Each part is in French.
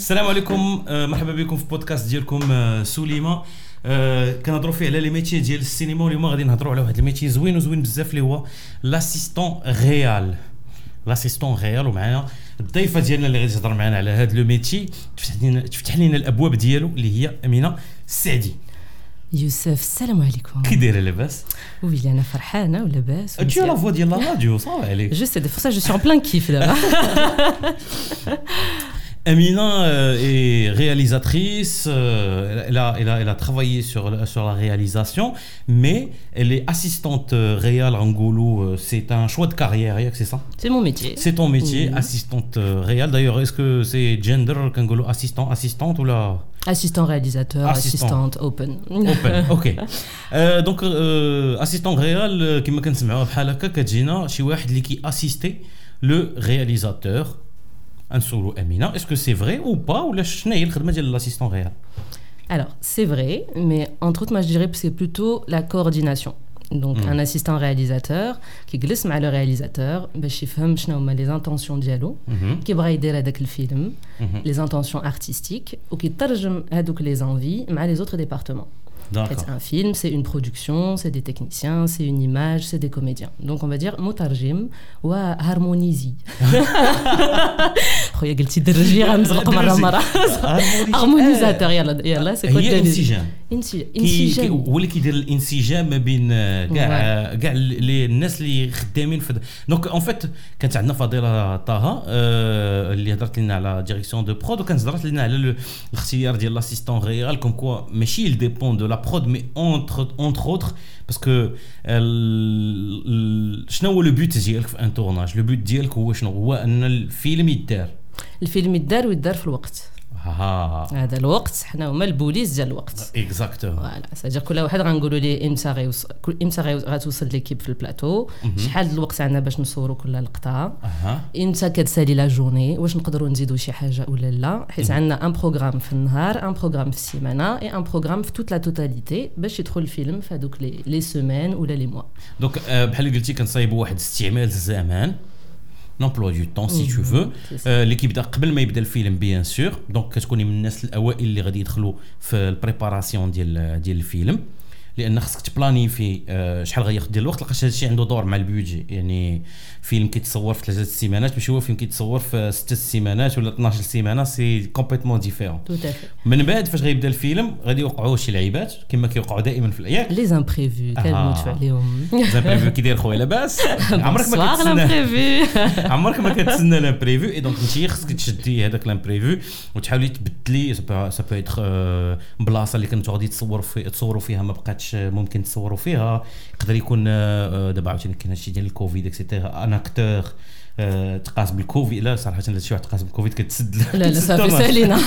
السلام عليكم. آه، مرحبا بكم في بودكاست ديالكم آه، سوليما آه، كنهضروا فيه على لي ميتي ديال السينما واليوم غادي نهضروا على واحد الميتي زوين وزوين بزاف اللي هو لاسيستون ريال لاسيستون ريال ومعنا الضيفة ديالنا اللي غادي تهضر معنا على هذا لو ميتي تفتح لنا تفتح لنا الأبواب ديالو اللي هي أمينة السعدي يوسف السلام عليكم. كي دايرة لاباس؟ وي أنا فرحانه ولاباس as la voix ديال لا راديو صافي عليك Je sais, pour ça je suis en plein kiff là. Amina euh, est réalisatrice, euh, elle, a, travaillé sur, la réalisation, mais elle est assistante euh, réelle en Goulou. Euh, c'est un choix de carrière, hein, c'est ça? C'est mon métier. C'est ton métier, assistante réelle. D'ailleurs, est-ce que c'est gender Kangolo, assistant, assistante ou la... Assistant réalisateur, assistant. assistante open. Open, ok. donc, assistant réel, qui me connaît, c'est Halaka Kajina, je suis qui assistait le réalisateur. Est-ce que c'est vrai ou pas Ou l'assistant Alors, c'est vrai, mais entre autres, moi je dirais que c'est plutôt la coordination. Donc, hmm. un assistant réalisateur qui glisse avec le réalisateur, bah, qui comprend les intentions de dialogue, hmm. qui va aider à le film, hmm. les intentions artistiques, ou qui tarjume euh, les envies avec les autres départements. C'est Un film, c'est une production, c'est des techniciens, c'est une image, c'est des comédiens. Donc on va dire Motarjim ou Harmonizi. Harmonisateur, c'est quoi إنسجام. هو اللي كيدير الإنسجام ما بين آه، كاع كاع الناس اللي خدامين في دونك اون فيت كانت عندنا فضيلة طه آه، اللي هضرت لنا على ديريكسيون دو برود وكانت هضرت لنا على ال- الاختيار ديال لاسيستون ريال كوم كوا ماشي il dépend de la prod mais entre entre autres باسكو شنو هو لو بوت ديالك في ان تورناج لو بوت ديالك هو شنو؟ هو أن الفيلم يدار. الفيلم يدار ويدار في الوقت. هذا الوقت حنا هما البوليس ديال الوقت. اكزاكتومون فوالا سادير كل واحد غنقولوا ليه إمتى غيوصل إمتى غتوصل ليكيب في البلاطو شحال الوقت عندنا باش نصوروا كل لقطة؟ إمتى كتسالي لا جورني واش نقدروا نزيدوا شي حاجة ولا لا؟ حيت عندنا ان بروغرام في النهار ان بروغرام في السيمانة اي ان بروغرام في توت لا توتاليتي باش يدخل الفيلم في هذوك لي سيمين ولا لي موا دونك آه، بحال اللي قلتي كنصايبوا واحد استعمال الزمان نومبلوا دو طون سي تو فو c'est ça. اللي كيبدا قبل ما يبدا الفيلم بيان سور دونك كتكوني من الناس الاوائل اللي غادي يدخلوا في البريباراسيون ديال ديال الفيلم لأن خصك تبلانيفي آه، شحال غياخذ ديال الوقت لقاش هذا الشيء عنده دور مع البيدجي يعني فيلم كيتصور في ثلاثة سيمانات ماشي هو فيلم كيتصور في ست سيمانات ولا 12 سيمانه سي كومبليتمون ديفيرون من بعد فاش غيبدا الفيلم غادي يوقعوا شي لعيبات كما كيوقعوا دائما في الأيام لي زامبريفو آه. كنموتوا عليهم زامبريفو كي داير خويا لاباس عمرك ما كتسنى. عمرك ما كتسنى لامبريفو اي دونك انت خصك تشدي هذاك لامبريفو وتحاولي تبدلي سا بو بلاصه اللي كنتو غادي تصوروا في تصوروا فيها ما بقاتش ممكن تصوروا فيها يقدر يكون آه، دابا عاوتاني كاين هادشي ديال الكوفيد اكسيتيرا ان اكتور آه، تقاس بالكوفيد لا صراحه هذا شي واحد تقاس بالكوفيد كتسد لا لا كتسد صافي الطرناج. سالينا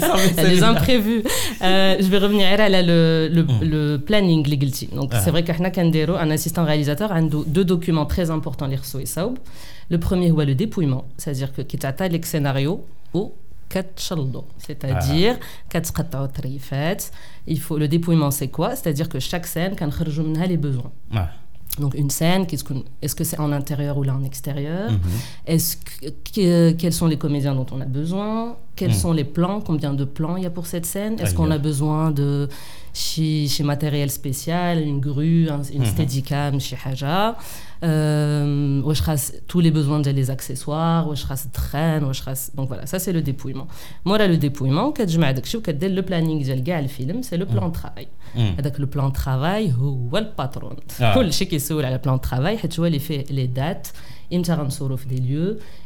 صافي les سالينا. imprévus. Euh, je vais revenir على le, le, Mm. le planning اللي قلتي. Donc Ah. c'est vrai qu'حنا كنديروا un assistant réalisateur عنده deux documents très importants اللي خصو يصاوب. Le premier هو le dépouillement, c'est-à-dire que كيتعطى لك سيناريو و كتشلضو c'est-à-dire il faut le dépouillement c'est quoi? C'est-à-dire que chaque scène kan les besoins. donc une scène est-ce que c'est en intérieur ou là en extérieur? Mhm. Est-ce que, quels sont les comédiens dont on a besoin? Quels mhm. sont les plans? Combien de plans il y a pour cette scène? Est-ce qu'on a besoin de chez, matériel spécial une grue un, une mm -hmm. steadicam chez haja? euh, tous les besoins des les accessoires, traîne, donc voilà, ça c'est le dépouillement. Moi là, le dépouillement, quand je m'adapte, le planning le film, c'est le mm. plan de travail. Mm. Avec le plan de travail, ah. c'est le patron? Tout le qui est le plan de travail, tu vois les dates, il me des lieux.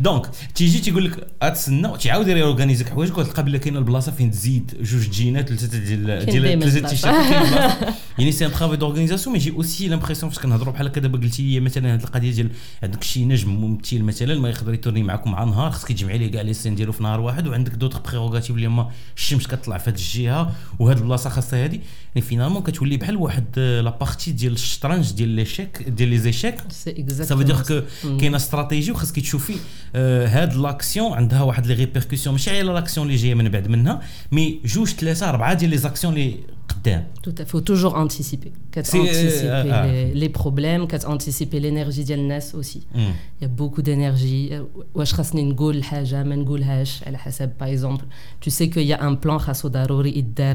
دونك تيجي تيقول لك غتسنى تيعاود يورغانيزيك حوايجك وتلقى بلا كاينة البلاصه فين تزيد جوج جينات ثلاثة ديال ديال ثلاثة تيشيرت يعني سي ان ترافي دورغانيزاسيون مي جي اوسي لامبرسيون فاش كنهضروا بحال هكا دابا قلتي لي مثلا هذه القضية ديال عندك شي نجم ممثل مثلا ما يقدر يتورني معكم مع نهار خصك تجمعي ليه كاع لي سين ديالو في نهار واحد وعندك دوطخ بريغوغاتيف اللي هما الشمس كتطلع في هذه الجهه وهذه البلاصه خاصها هذه يعني فينالمون كتولي بحال واحد لا بارتي ديال الشطرنج ديال ليشيك ديال لي زيشيك سا فو دير كو كاينة استراتيجي وخاصك تشوفي هاد لاكسيون عندها واحد لي ريبيركسيون ماشي على لاكسيون اللي جايه من بعد منها مي جوج ثلاثه اربعه ديال لي زاكسيون اللي Tout à fait. Il faut toujours anticiper. anticiper euh, les, ah. les, problèmes, anticiper l'énergie de NES aussi. Mm. Il y a beaucoup d'énergie. Par exemple, tu sais qu'il y a un plan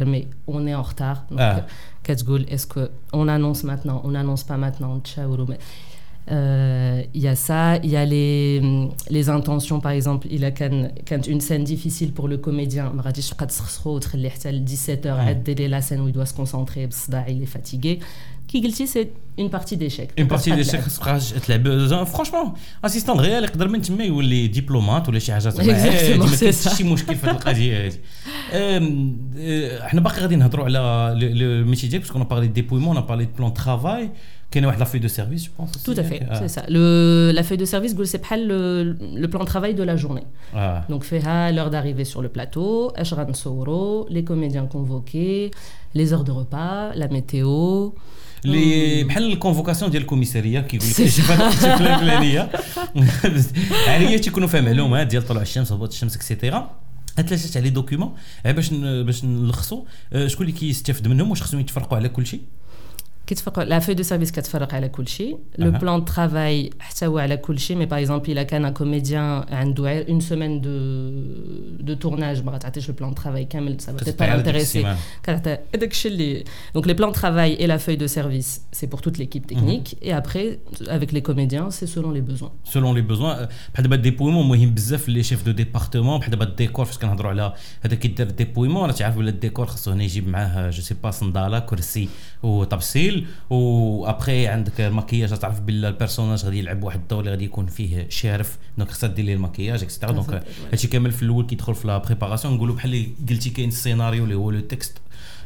mais on est en retard. Donc, ah. est-ce qu'on annonce maintenant On n'annonce pas maintenant euh, il y a ça, il y a les, les intentions, par exemple, il a quand, une scène difficile pour le comédien, 17h, la scène où il doit se concentrer, il est fatigué. Qui c'est une partie d'échec. Une partie d'échec, franchement, assistant réel, يقدر من تما يولي دبلومات ولا شي حاجات ما شي مشكل في القضيه هذه احنا باقي غادي نهضروا على الميتي ديالك باسكو اون بارلي ديبويمون اون بارلي دو بلان ترافاي la feuille de service, je pense. Tout à fait, ah. c'est ça. Le, la feuille de service, c'est le, le plan de travail de la journée. Ah. Donc, fait l'heure d'arrivée sur le plateau, Ashran Soro, les comédiens convoqués, les heures de repas, la météo. Les بحال الكونفوكاسيون ديال الكوميساريه كيقول لك شي الشكل الفلانيه هي تيكونوا فيها معلومات ديال طلوع الشمس هبوط الشمس اكسيتيرا ثلاثه على دوكيومون باش باش نلخصوا شكون اللي كيستافد منهم واش خصهم يتفرقوا على كل شيء la feuille de service كتفرق على كل شيء le plan de travail حتى هو على كل شيء mais par exemple il a كان un comédien عنده une semaine de de tournage ما غتعطيش le plan de travail كامل ça va peut-être pas l'intéresser هذاك الشيء اللي donc les plans de travail et la feuille de service c'est pour toute l'équipe technique et après avec les comédiens c'est selon les besoins selon les besoins بحال دابا الديبويمون مهم بزاف لي شيف دو ديبارتمون بحال دابا الديكور فاش كنهضروا على هذا كيدير الديبويمون راه تعرف بلا الديكور خاصو هنا يجيب معاه جو سي با صنداله كرسي وطبسيل ستيل وأبخي عندك الماكياج تعرف بلا البيرسوناج غادي يلعب واحد الدور اللي غادي يكون فيه شارف. دونك خاصها دير ليه الماكياج اكسترا دونك هادشي كامل في الأول كيدخل في لا بريباراسيون نقولوا بحال اللي قلتي كاين السيناريو اللي هو لو تكست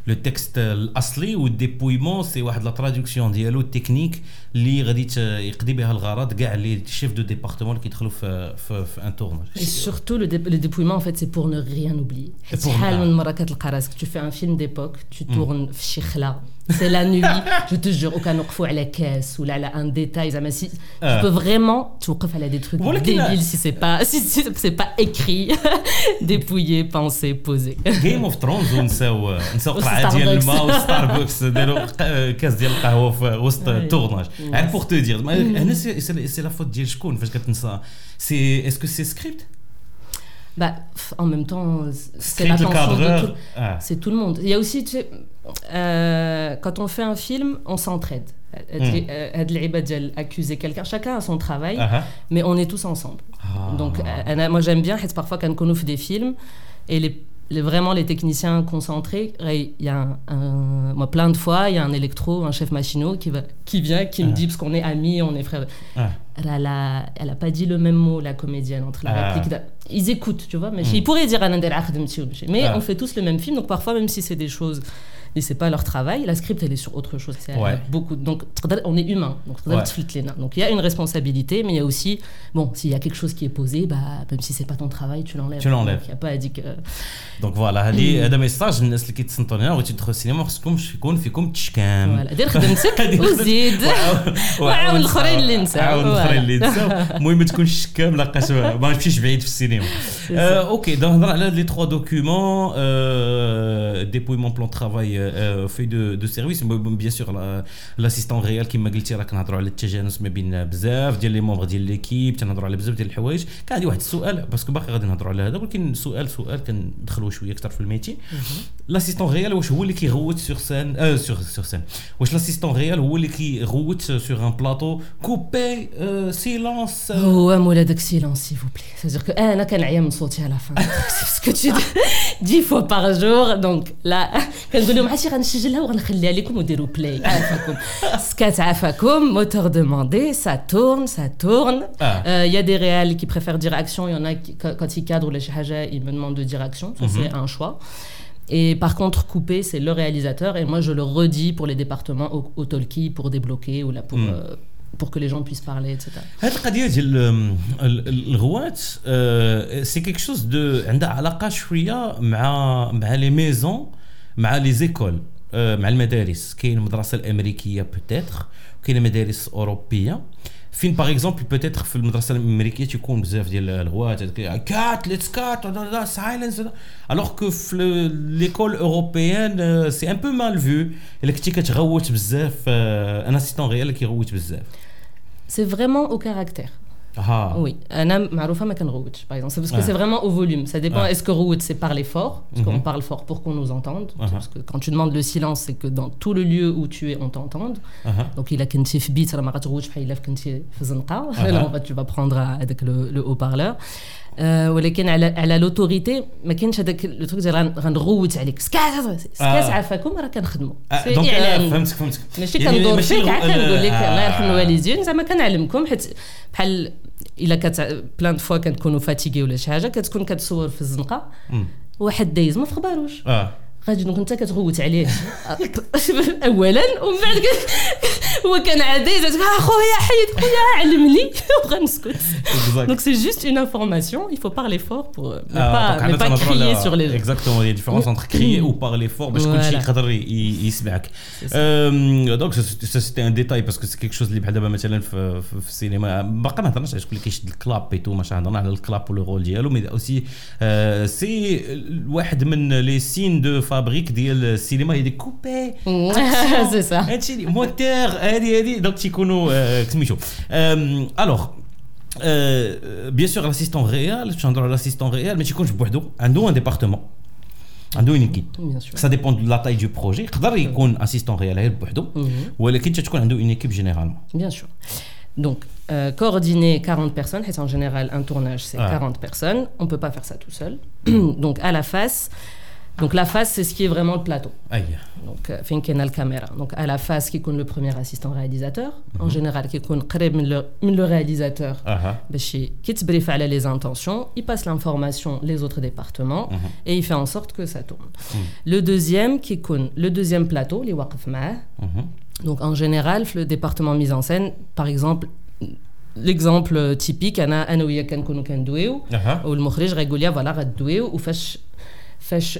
لو تكست الاصلي والديبويمون سي واحد لا تراديكسيون ديالو التكنيك اللي غادي يقضي بها الغرض كاع لي شيف دو ديبارتمون اللي كيدخلوا في في, في ان تورناج سورتو لو ديبويمون ان فيت سي بور نو ريان اوبلي شحال من مره كتلقى راسك تو في ان فيلم ديبوك تو تورن في شي خلا c'est la nuit je te jure aucun نوقفوا على كاس ولا على ان ديتاي زعما سي tu peux vraiment توقف على des trucs débiles si c'est pas si c'est pas écrit dépouillé pensé posé Game of Thrones ونساو نساو قرعه ديال الماء وستاربكس داروا كاس ديال القهوه في وسط التورناج غير بور تو دير هنا سي لا فوت ديال شكون فاش كتنسى سي اسكو سي سكريبت bah, en même temps, c'est l'attention de tout. Ah. C'est tout le monde. Il y a aussi, tu sais, euh, quand on fait un film, on s'entraide. Hmm. accuser quelqu'un, chacun a son travail, uh -huh. mais on est tous ensemble. Ah. Donc, moi j'aime bien, parfois quand on fait des films, et les vraiment les techniciens concentrés, il y a un, moi, plein de fois, il y a un électro, un chef machinot qui, va, qui vient, qui me dit, parce qu'on est amis, on est frères. Elle a, elle a pas dit le même mot, la comédienne, entre la réplique. Ils écoutent, tu vois, mais mm. ils pourraient dire Mais on fait tous le même film, donc parfois, même si c'est des choses et c'est pas leur travail. La script, elle est sur autre chose. C'est beaucoup. Donc, on est humain. Donc, donc, il y a une responsabilité, mais il y a aussi, bon, s'il y a quelque chose qui est posé, bah, même si c'est pas ton travail, tu l'enlèves. Tu l'enlèves. Il n'y a pas à dire que. Donc voilà, هذه هذا ميساج للناس اللي كيتصنتوا هنا بغيتو تدخلوا السينما خصكم يكون فيكم تشكام فوالا دير خدمتك وزيد وعاون الاخرين اللي نساو عاون الاخرين اللي نساو المهم ما تكونش شكام لقاش ما نمشيش بعيد في السينما اوكي دونك نهضر على لي تخوا دوكيومون ديبويمون بلان ترافاي في دو دو سيرفيس بيان سور لاسيستون ريال كيما قلتي راه كنهضروا على التجانس ما بين بزاف ديال لي مومبر ديال ليكيب تنهضروا على بزاف ديال الحوايج كان عندي واحد السؤال باسكو باقي غادي نهضروا على هذا ولكن سؤال سؤال كندخلوا شويه اكثر في الميتي لاسيستون ريال واش هو اللي كيغوت سور سان اه سور سور سان واش لاسيستون ريال هو اللي كيغوت سور ان بلاطو كوبي سيلونس هو مولا داك سيلونس سي فو بلي سيزير كو انا كنعيا من صوتي على فان باسكو tu 10 fois par jour donc là كنقول لهم عرفتي غنسجلها وغنخليها لكم وديروا بلاي عافاكم سكات عافاكم موتور demandé ça tourne ça tourne il y a des réels qui préfèrent dire action il y en a qui quand ils cadrent les شي حاجه ils me demandent de dire action ça c'est un choix et par contre, couper, c'est le réalisateur. Et moi, je le redis pour les départements au, au talkie, pour débloquer ou là pour, mm. euh, pour que les gens puissent parler, etc. C'est quelque chose de. عندها علاقة شوية مع مع les maisons, مع les écoles, مع المدارس. كاين المدرسة الأمريكية peut-être, كاين المدارس الأوروبية. فين باغ اكزومبل بوتيتر في المدرسه الامريكيه تيكون بزاف ديال الغوات كات ليتس كات سايلنس الوغ كو في ليكول اوروبيان سي ان بو مال فيو الا كنتي كتغوت بزاف ان اسيستون ريال كيغوت بزاف سي فريمون او كاركتير Ah. Oui, Anna Maroufa Makanrouch, par exemple. Parce que c'est vraiment au volume. Ça dépend. Ah. Est-ce que Rouch, c'est parler fort? Parce mm -hmm. qu'on mhm. parle fort pour qu'on nous entende. Uh-huh. Parce que quand tu demandes le silence, c'est que dans tout le lieu où tu es, on t'entende. Uh-huh. Donc il a Kentif Beat, il a Marat Rouch, il a Kentif Zanqa. Alors tu vas prendre euh, avec le haut-parleur. ولكن على على لوتوريتي ما كاينش هذاك لو تروك ديال غنغوت عليك. سكات سكات عافاكم راه كنخدموا. دونك فهمتك فهمتك. ماشي كندور فيك عاد كنقول لك الله يرحم الوالدين زعما كنعلمكم حيت بحال إلا كت بلان فوا كنكونوا فاتيكي ولا شي حاجة كتكون كتصور في الزنقة واحد دايز ما في خباروش غادي دونك انت كتغوت عليه اولا ومن بعد هو كان عادي خويا حيد خويا علمني وغنسكت دونك سي جوست اون انفورماسيون il faut parler fort pour ne pas ne pas crier sur les gens exactement il y a différence entre crier ou parler fort باش كلشي يقدر يسمعك دونك سا سيتي ان ديتاي باسكو سي كيك شوز اللي بحال دابا مثلا في, في السينما باقي ما هضرناش على شكون اللي كيشد الكلاب ايتو ماشي هضرنا على الكلاب ولو رول ديالو مي اوسي سي واحد من لي سين دو فابريك ديال السينما هي دي كوبي سي سا هادشي موتور هادي هادي دونك تيكونوا سميتو الوغ بيان سور لاسيستون ريال باش نهضروا على لاسيستون ريال ما تيكونش بوحدو عنده ان ديبارتمون عنده اون ايكيب سا ديبون دو لا تاي دو بروجي يقدر يكون اسيستون ريال غير بوحدو ولكن تكون عنده اون ايكيب جينيرالمون بيان سور Donc, euh, coordonner 40 personnes, et en général, un tournage, c'est ah. 40 personnes. On ne peut pas faire ça tout seul. Donc, à la face, donc la face, c'est ce qui est vraiment le plateau. Aïe. Donc euh, finken al camera. Donc à la face qui compte le premier assistant réalisateur, mm-hmm. en mhm. général qui compte près le, le réalisateur, qui te briefe les intentions, il passe l'information les autres départements mm-hmm. et il fait en sorte que ça tourne. Mm-hmm. Le deuxième qui compte le deuxième plateau, les waqf mhm. Donc en général, le département mise en scène, par exemple, l'exemple typique, ana ana ou yakkan kunu kan ou le moukhrij régulier voilà, ou fash fash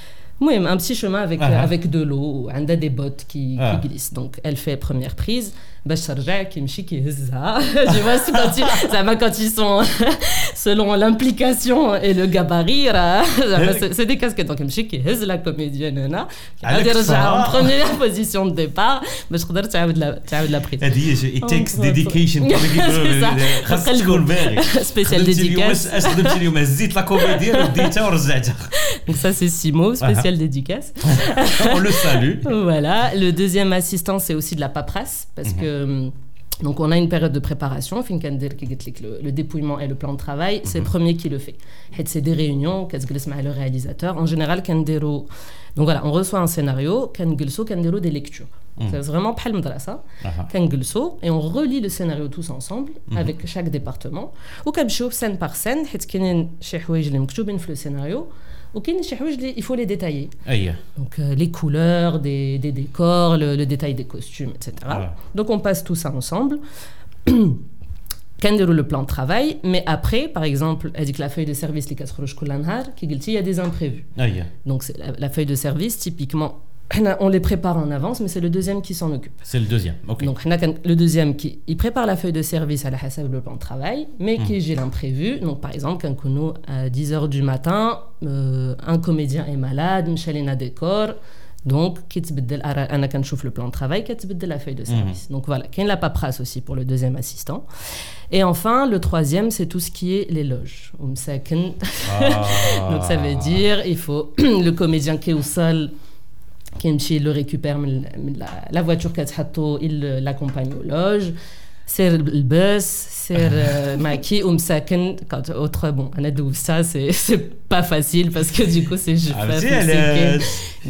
Oui, un petit chemin avec, uh -huh. avec de l'eau, a des bottes qui, ah. qui glissent. Donc, elle fait première prise. باش ترجع كيمشي كيهزها tu vois c'est quand ils زعما quand ils sont selon l'implication et le gabarit راه c'est des casquettes donc يمشي كيهز لا كوميديان هنا غادي يرجع en première position de départ باش تقدر تعاود لا تعاود لا بريز هذه هي it takes dedication خاصك تكون باغي سبيسيال ديديكاس اش خدمتي اليوم هزيت لا كوميديان وديتها ورجعتها donc ça c'est Simo spécial dédicace on le salue voilà le deuxième assistant c'est aussi de la paperasse parce que donc on a une période de préparation, le, le dépouillement et le plan de travail, c'est le premier qui le fait. C'est des réunions, le réalisateur. En général, donc voilà, on reçoit un scénario, des lectures. C'est vraiment pas le ça. Et on relit le scénario tous ensemble, avec chaque département. Ou comme scène par scène, le scénario, وكاين شي حوايج il faut les détailler اي donc euh, les couleurs des, des décors le, le détail des costumes etc Voilà. donc on passe tout ça ensemble كنديروا le plan de travail mais après par exemple هذيك la feuille de service اللي كتخرج كل نهار كي قلتي il y a des imprévus اي donc c'est la, la on les prépare en avance, mais c'est le deuxième qui s'en occupe. C'est le deuxième, ok. Donc, le deuxième qui il prépare la feuille de service à la Hassab, le plan de travail, mais hmm. qui j'ai l'imprévu. Donc, par exemple, quand on à 10h du matin, euh, un comédien est malade, Michelina décor. Donc, qui le plan de travail, la feuille de hmm. service. Donc voilà, qui la paperasse aussi pour le deuxième assistant. Et enfin, le troisième, c'est tout ce qui est les loges. Ah. Donc ça veut dire, il faut le comédien qui est au sol. كيمشي le récupère من من la, la voiture كتحطو il l'accompagne aux loges سير الباس سير آه، ماكي ومساكن quand autre bon انا دوزتها سي سي با فاسيل باسكو du coup c'est je عرفتي علاش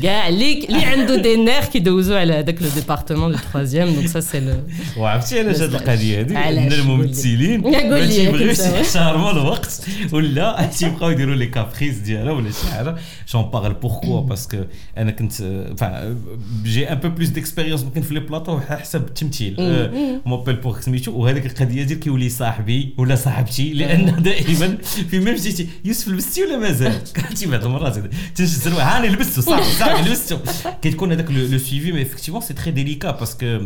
كاع اللي اللي عنده دي نير كيدوزو على هذاك لو ديبارتمون دو تروازيام دونك سا سي لو وعرفتي علاش هاد بس القضيه هادي علاش؟ ان قول لي. الممثلين قول ما لي تيبغيوش كنت- يحترموا الوقت ولا تيبقاو يديروا لي كابريس ديالها ولا شي حاجه جون بارل بوركوا باسكو انا كنت فان جي ان بو بلوس ديكسبيريونس ممكن في لي بلاطو حسب التمثيل موبيل بور سميتو وهذيك القضيه ديال كيولي صاحبي ولا صاحبتي لأن دائما في ميم جيتي يوسف لبستي ولا مازال؟ قلتي بعض المرات تنشز هاني لبستو صاحبي صاحبي لبستو كتكون هذاك لو سويفي مي افكتيفون سي تري ديليكا باسكو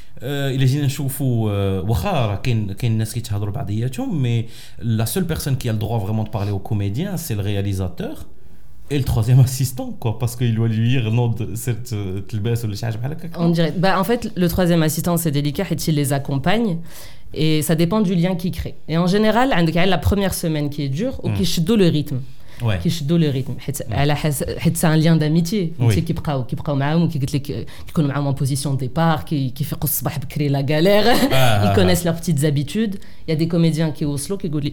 الا جينا نشوفوا آه، واخا راه كاين كاين الناس كيتهضروا بعضياتهم مي لا سول بيرسون كي a le droit vraiment de parler au comédien c'est le réalisateur et le troisième assistant quoi parce qu'il doit lui dire نوض سيرت آه، تلبس ولا شي حاجه بحال هكاك On dirait, bah, en fait, le troisième assistant, c'est délicat et il les accompagne. Et ça dépend du lien qu'il crée. Et en général, عندك la première semaine qui est dure ou qui يشدوا le rythme. ouais كيشدوا لو ريتم حيت على حس حيت سي ان ليان داميتي Oui. كي كيبقاو كيبقاو معاهم كي قلت لك كيكونوا معاهم en بوزيسيون ديبار كي كيفيقوا الصباح بكري لا غالير آه. ils connaissent leurs petites habitudes il y a des comédiens qui وصلوا كيقول لي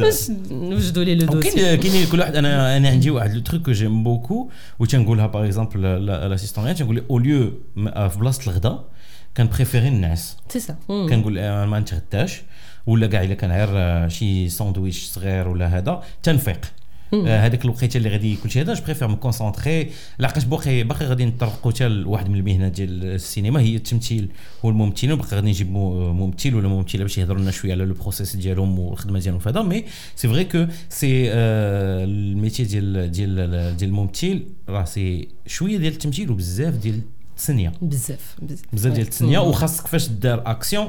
باش نوجدوا لي لو دوسي. كاين كل واحد أنا أنا عندي واحد لو تروك كو جيم بوكو وتنقولها باغ اكزومبل لاسيستون تنقول لي أو ليو في بلاصة الغداء كان بريفيري نعس سي سا كنقول آه، ما نتغداش ولا كاع إلا كان غير آه، شي ساندويتش صغير ولا هذا تنفيق. آه، هذيك الوقيته اللي غادي كلشي هذا جو بريفير مكونسونطري لحقاش باقي باقي غادي نطرقوا حتى لواحد من المهنات ديال السينما هي التمثيل والممثلين. وباقي غادي نجيب ممثل ولا ممثلة باش يهضروا لنا شوية على لو بروسيس ديالهم والخدمة ديالهم في هذا مي سي فري كو سي الميتي ديال ديال ديال الممثل راه سي شوية ديال التمثيل وبزاف ديال التصنيه بزاف بزاف. ديال التصنيه وخاصك فاش دار اكسيون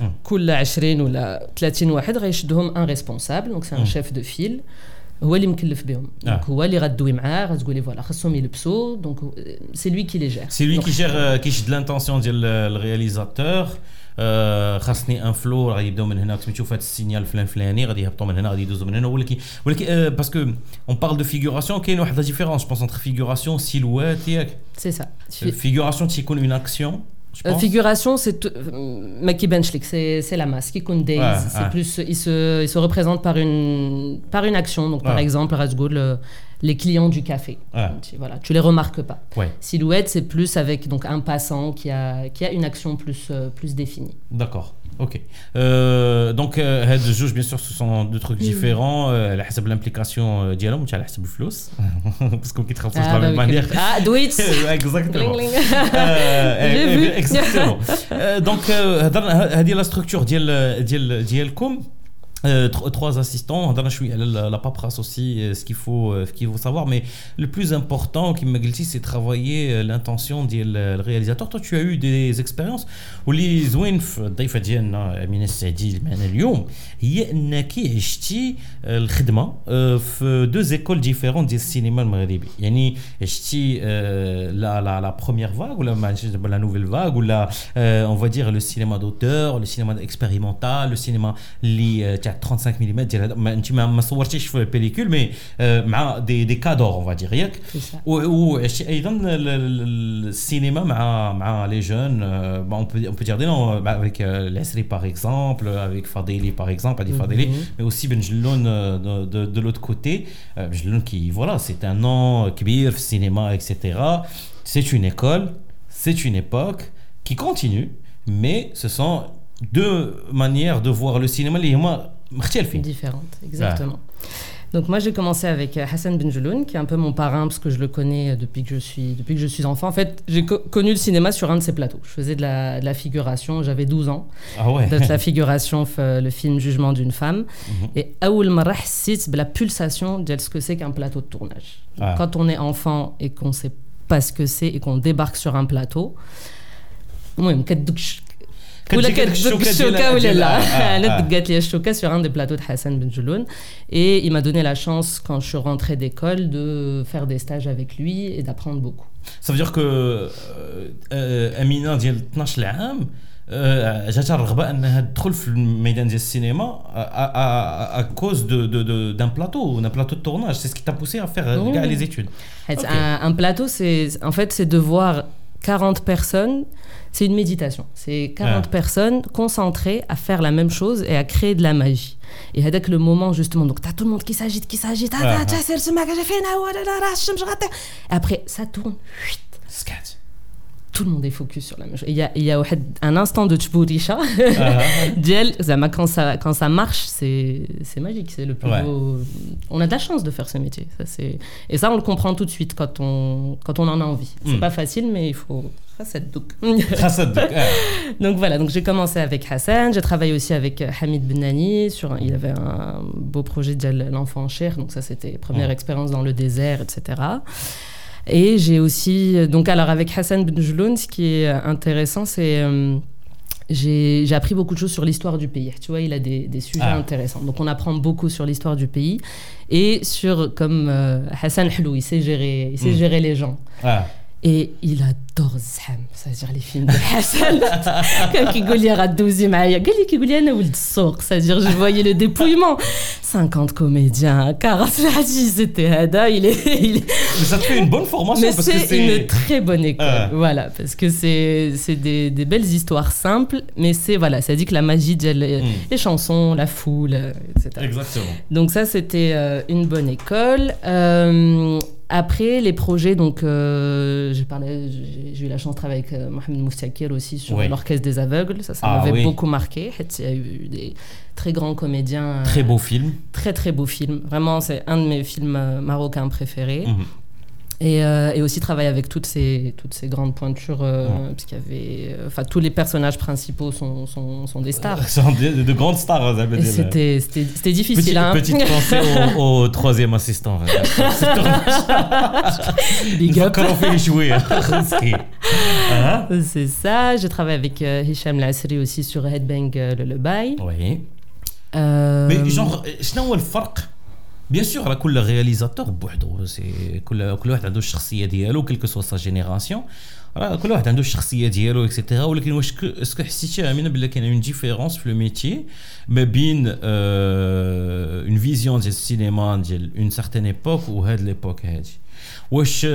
Mm. كل 20 ولا 30 واحد غيشدهم un responsable. Donc, c'est un Mm. chef de file. هو اللي مكلف بهم Ah. دونك هو اللي غدوي معاه غتقولي فوالا خاصهم يلبسوا دونك سي لوي كي لي جير C'est lui qui gère, euh, qui gère de l'intention du réalisateur. خاصني ان فلو غادي يبداو من هنا تشوف هذا السينيال فلان فلاني غادي يهبطوا من هنا غادي يدوزوا من هنا ولكن ولكن باسكو اون بارل دو فيغوراسيون كاين واحد لا ديفيرونس جو بونس انتر فيغوراسيون سيلوات ياك سي سا فيغوراسيون تيكون اون اكسيون Euh, figuration, c'est Maki Benchlik, c'est la masse. Kikun Days, ouais, c'est ouais. plus, il se, il se représente par une, par une action. Donc, par exemple, Razgoul, les clients du café. Tu, voilà, tu les remarques pas. Silhouette, c'est plus avec donc un passant qui a, qui a une action plus, euh, plus définie. D'accord. Ok. Euh, donc, euh, juge, bien sûr, ce sont deux trucs différents. Euh, l'implication euh, dialogue, tu as le flous. Parce qu'on quitte de la même manière. Ah, do it Exactement. euh, exactement. donc, هذه la structure ديال ديال ديالكم euh, trois assistants. La, la paperasse aussi, euh, ce qu'il faut, euh, qu'il faut savoir. Mais le plus important, qui m'a dit, c'est travailler l'intention du réalisateur. Toi, tu as eu des expériences où les Zwinf, ضيفة ديالنا أمينة السعدي معنا اليوم هي أنك عشتي الخدمة في deux écoles différentes ديال السينما المغربي. يعني عشتي la la la première vague ou la la nouvelle vague ou la on va dire le cinéma d'auteur, le cinéma expérimental, le cinéma اللي 35 mm ديال ما انت ما صورتيش في البيليكول مي مع دي دي كادور اون فادير ياك وعشتي ايضا السينما مع مع لي جون اون بو دير دي نون افيك العسري باغ اكزومبل افيك فضيلي باغ اكزومبل هادي فضيلي مي اوسي بن جلون دو لوت كوتي بن جلون كي فوالا سي ان نون كبير في السينما اكسيتيرا c'est une école, c'est une époque qui continue, mais ce sont deux manières de voir le cinéma. Différentes, exactement. Donc moi j'ai commencé avec euh, Hassan Benjeloun, qui est un peu mon parrain parce que je le connais euh, depuis que je suis, depuis que je suis enfant. En fait, j'ai connu le cinéma sur un de ses plateaux. Je faisais de la, de la figuration, j'avais 12 ans. Ah ouais. De la figuration, le film Jugement d'une femme. Mm -hmm. Et Aoul Marah la pulsation de ce que c'est qu'un plateau de tournage. Ah. Quand on est enfant et qu'on sait pas ce que c'est et qu'on débarque sur un plateau, ولا كتدق الشوكه ولا لا انا دقات لي الشوكه sur un des plateaux de Hassan Benjeloun et il m'a donné la chance quand je suis rentrée d'école de faire des stages avec lui et d'apprendre beaucoup ça veut dire que امينه ديال 12 عام جاتها الرغبه انها تدخل في الميدان ديال السينما à cause de d'un plateau d'un plateau de tournage c'est ce qui t'a poussé à faire كاع les études un plateau c'est en fait c'est de voir 40 personnes c'est une méditation. C'est 40 personnes concentrées à faire la même chose et à créer de la magie. Et avec le moment, justement, donc tu as tout le monde qui s'agite, qui s'agite. Après, ça tourne. Tout le monde est focus sur la même chose. Il y a, il y a un instant de tchbourisha. quand ça, quand ça marche, c'est magique. C'est le plus beau. On a de la chance de faire ce métier. Ça, et ça, on le comprend tout de suite quand on, quand on en a envie. C'est pas facile, mais il faut donc voilà, donc j'ai commencé avec Hassan, j'ai travaillé aussi avec Hamid Benani, sur il avait un beau projet de l'enfant cher, donc ça c'était première expérience dans le désert, etc. Et j'ai aussi, donc alors avec Hassan Benjloun, ce qui est intéressant, c'est j'ai appris beaucoup de choses sur l'histoire du pays. Tu vois, il a des, des sujets intéressants. Donc, on apprend beaucoup sur l'histoire du pays et sur, comme Hassan Hlou, il sait gérer, il sait gérer les gens. Et il adore Zaham, c'est-à-dire les films de Hassan. Quand Kigouli a 12 maïa, Gali Kigouli a ouvert souk, c'est-à-dire je voyais le dépouillement. 50 comédiens, 40 hadis, c'était Hada, il est. Mais ça te fait une bonne formation Mais parce que c'est... une très bonne école, ah. voilà, parce que c'est, des, belles histoires simples, mais c'est, voilà, ça dit que la magie, hmm. les, chansons, la foule, euh, etc. Exactement. Donc ça, c'était euh, une bonne école. Euh, après, les projets, donc, euh, j'ai eu la chance de travailler avec euh, Mohamed Moustakir aussi sur Oui. l'Orchestre des Aveugles. Ça, ça Ah m'avait oui. beaucoup marqué. Il y a eu des très grands comédiens. euh, Très beau film. Très, très beau film. Vraiment, c'est un de mes films euh, marocains préférés. Mhm. Euh, et, aussi travailler avec toutes ces, toutes ces grandes pointures, euh, parce qu'il y avait. Euh, enfin, tous les personnages principaux sont, sont, sont des stars. de, grandes stars, ça veut dire. C'était, c'était, c'était difficile. Petite, hein. petite pensée au, au, troisième assistant. Big up. Quand on fait les jouer. Hein. Hein? C'est ça. J'ai travaillé avec euh, Hicham Lassri aussi sur Headbang le Lullaby. Oui. Mais genre, je n'ai pas le farc. بيان سور راه كل رياليزاتور بوحدو سي كل كل واحد عنده الشخصيه ديالو كيل كو سوا سا جينيراسيون راه كل واحد عنده الشخصيه ديالو اكسيتيرا ولكن واش اسكو حسيتي امينه بلي كاين اون ديفيرونس في لو ميتي ما بين اون فيزيون ديال السينما ديال اون سارتين ايبوك وهاد ليبوك هادي واش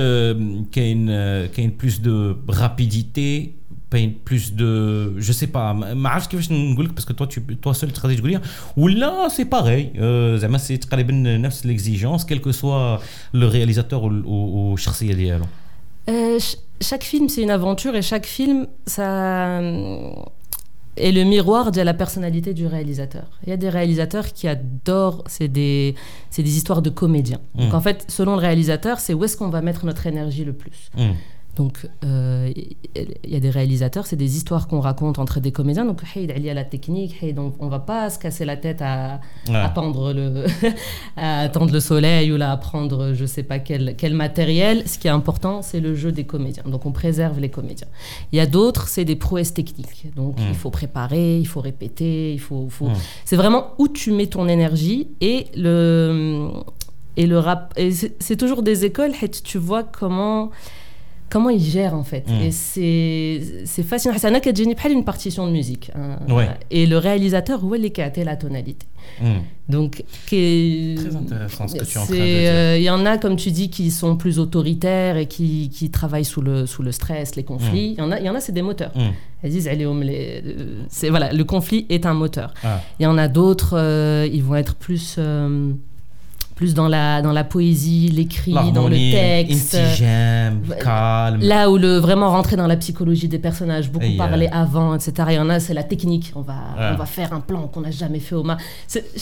كاين كاين بلوس دو رابيديتي كاين بلوس دو جو سي با ما عرفتش كيفاش نقول لك باسكو توا توا سول تقدر تقول لي ولا سي باغي زعما سي تقريبا نفس ليكزيجونس كيل كو سوا لو رياليزاتور والشخصيه ديالو chaque film, c'est une aventure et chaque film, ça est le miroir de la personnalité du réalisateur. Il y a des réalisateurs qui adorent, c'est des, des histoires de comédiens. Donc en fait, selon le réalisateur, c'est où est-ce qu'on va mettre notre énergie le plus. Donc, euh, il y a des réalisateurs, c'est des histoires qu'on raconte entre des comédiens. Donc, il y a la technique, donc on va pas se casser la tête à, à pendre le, à attendre le soleil ou là, à prendre je sais pas quel, quel matériel. Ce qui est important, c'est le jeu des comédiens. Donc, on préserve les comédiens. Il y a d'autres, c'est des prouesses techniques. Donc, il faut préparer, il faut répéter, il faut. faut... C'est vraiment où tu mets ton énergie et le. Et le rap. Et c'est toujours des écoles, tu vois comment comment il gère en fait. Mm. Et c'est fascinant. Hassana Kadjini prend une partition de musique. Hein. Et le réalisateur, où est a la tonalité. Mm. Donc, très intéressant ce que tu es en train de dire. Euh, il y en a, comme tu dis, qui sont plus autoritaires et qui, qui travaillent sous le, sous le stress, les conflits. Mm. Il y en a, il y en a c'est des moteurs. Elles disent, allez, les, c'est voilà, le conflit est un moteur. Ah. Il y en a d'autres, euh, ils vont être plus euh, plus dans la, dans la poésie, l'écrit, dans le texte. calme. Là où le vraiment rentrer dans la psychologie des personnages, beaucoup parler avant, etc. Il y en a, c'est la technique. On va, on va faire un plan qu'on n'a jamais fait au mar.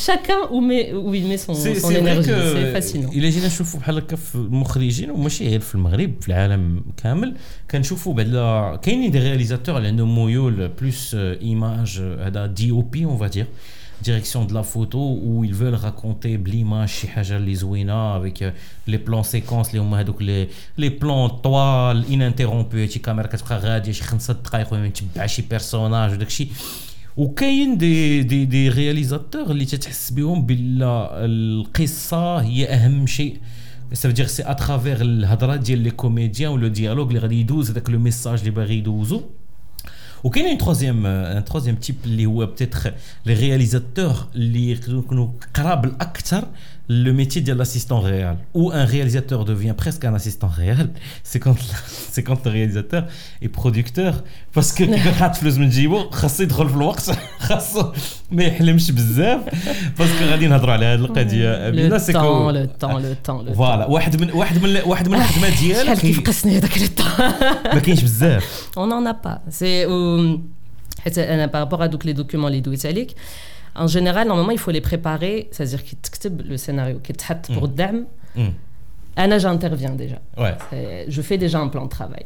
Chacun où, met, où il met son, son énergie. C'est fascinant. Il جينا نشوفوا بحال هكا في المخرجين وماشي غير في المغرب في العالم كامل كنشوفوا بعدا كاينين دي رياليزاتور اللي عندهم ميول بلوس ايماج هذا دي او بي اون فادير direction de la photo où ils veulent raconter l'image chez Hajar Lizouina avec euh, les plans séquences les, les plans toiles ininterrompus شي كاميرا كتبقى غاديه شي خمسة دقائق وما تبع شي بيرسوناج وداك الشيء وكاين دي دي دي رياليزاتور اللي تتحس بهم بلا القصه هي اهم شيء ça veut dire c'est à travers الهضره ديال لي كوميديان ولو ديالوج اللي غادي يدوز هذاك لو ميساج اللي باغي يدوزو وكاين ان تروزيام ان تروزيام تيب اللي هو بتيتر لي رياليزاتور اللي يكونوا قراب الاكثر le métier de l'assistant réel, où un réalisateur devient presque un assistant réel, c'est quand, c'est quand le réalisateur est producteur, parce que كي كنحط فلوس من جيبو خاصو يدخل في الوقت خاصو ما يحلمش بزاف باسكو غادي نهضروا على هذه القضيه بينا سي كو لو طون لو طون فوالا واحد من واحد من واحد من الخدمات ديالك شحال كيف قسني هذاك لو طون ما كاينش بزاف اون ان با سي حيت انا بارابور ا دوك لي دوكيومون اللي دويت عليك en général, normalement, il faut les préparer, c'est-à-dire qu'il le scénario, qui est pour dame. Anna, j'interviens déjà. Je fais déjà un plan de travail.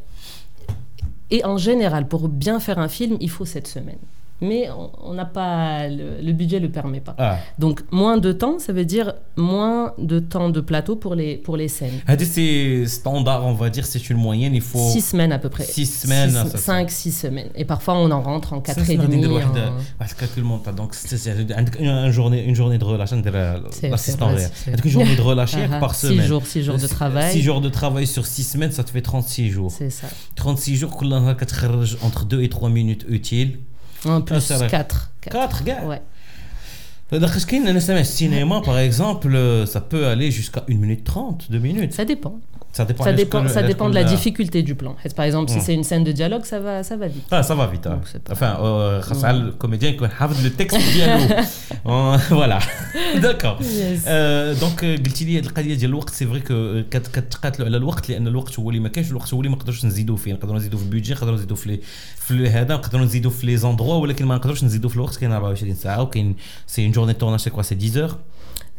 Et en général, pour bien faire un film, il faut cette semaine mais on n'a pas le, budget le permet pas. Ah. Donc moins de temps, ça veut dire moins de temps de plateau pour les pour les scènes. C'est standard, on va dire, c'est une moyenne, il faut six semaines à peu près. Six semaines, six, cinq, six semaines. Et parfois on en rentre en quatre et demi. Le monde donc c'est une journée une journée de relâche l'assistant Une journée de relâche par semaine. Six jours, six jours de travail. Six jours de travail sur six semaines, ça te fait 36 jours. C'est ça. 36 jours, entre deux et trois minutes utiles. En plus, 4. 4, gars Ouais. Parce que cinéma, par exemple, ça peut aller jusqu'à 1 minute 30, 2 minutes. Ça dépend. Ça dépend, ça dépend, ça dépend de la difficulté du plan. Par exemple, si c'est une scène de dialogue, ça va, ça va vite. Ah, ça va vite. Hein. Enfin, euh, le comédien qui a le texte bien Voilà. D'accord. Euh, donc, قلت لي هذه القضيه ديال الوقت سي فري كو كتقاتلوا على الوقت لان الوقت هو اللي ما كاينش الوقت هو اللي ما نقدروش نزيدوا فيه نقدروا نزيدوا في البيدجي نقدروا نزيدوا في في هذا نقدروا نزيدوا في لي زوندروا ولكن ما نقدروش نزيدوا في الوقت كاين 24 ساعه وكاين سي اون جورني تورناج سي كوا سي 10 heures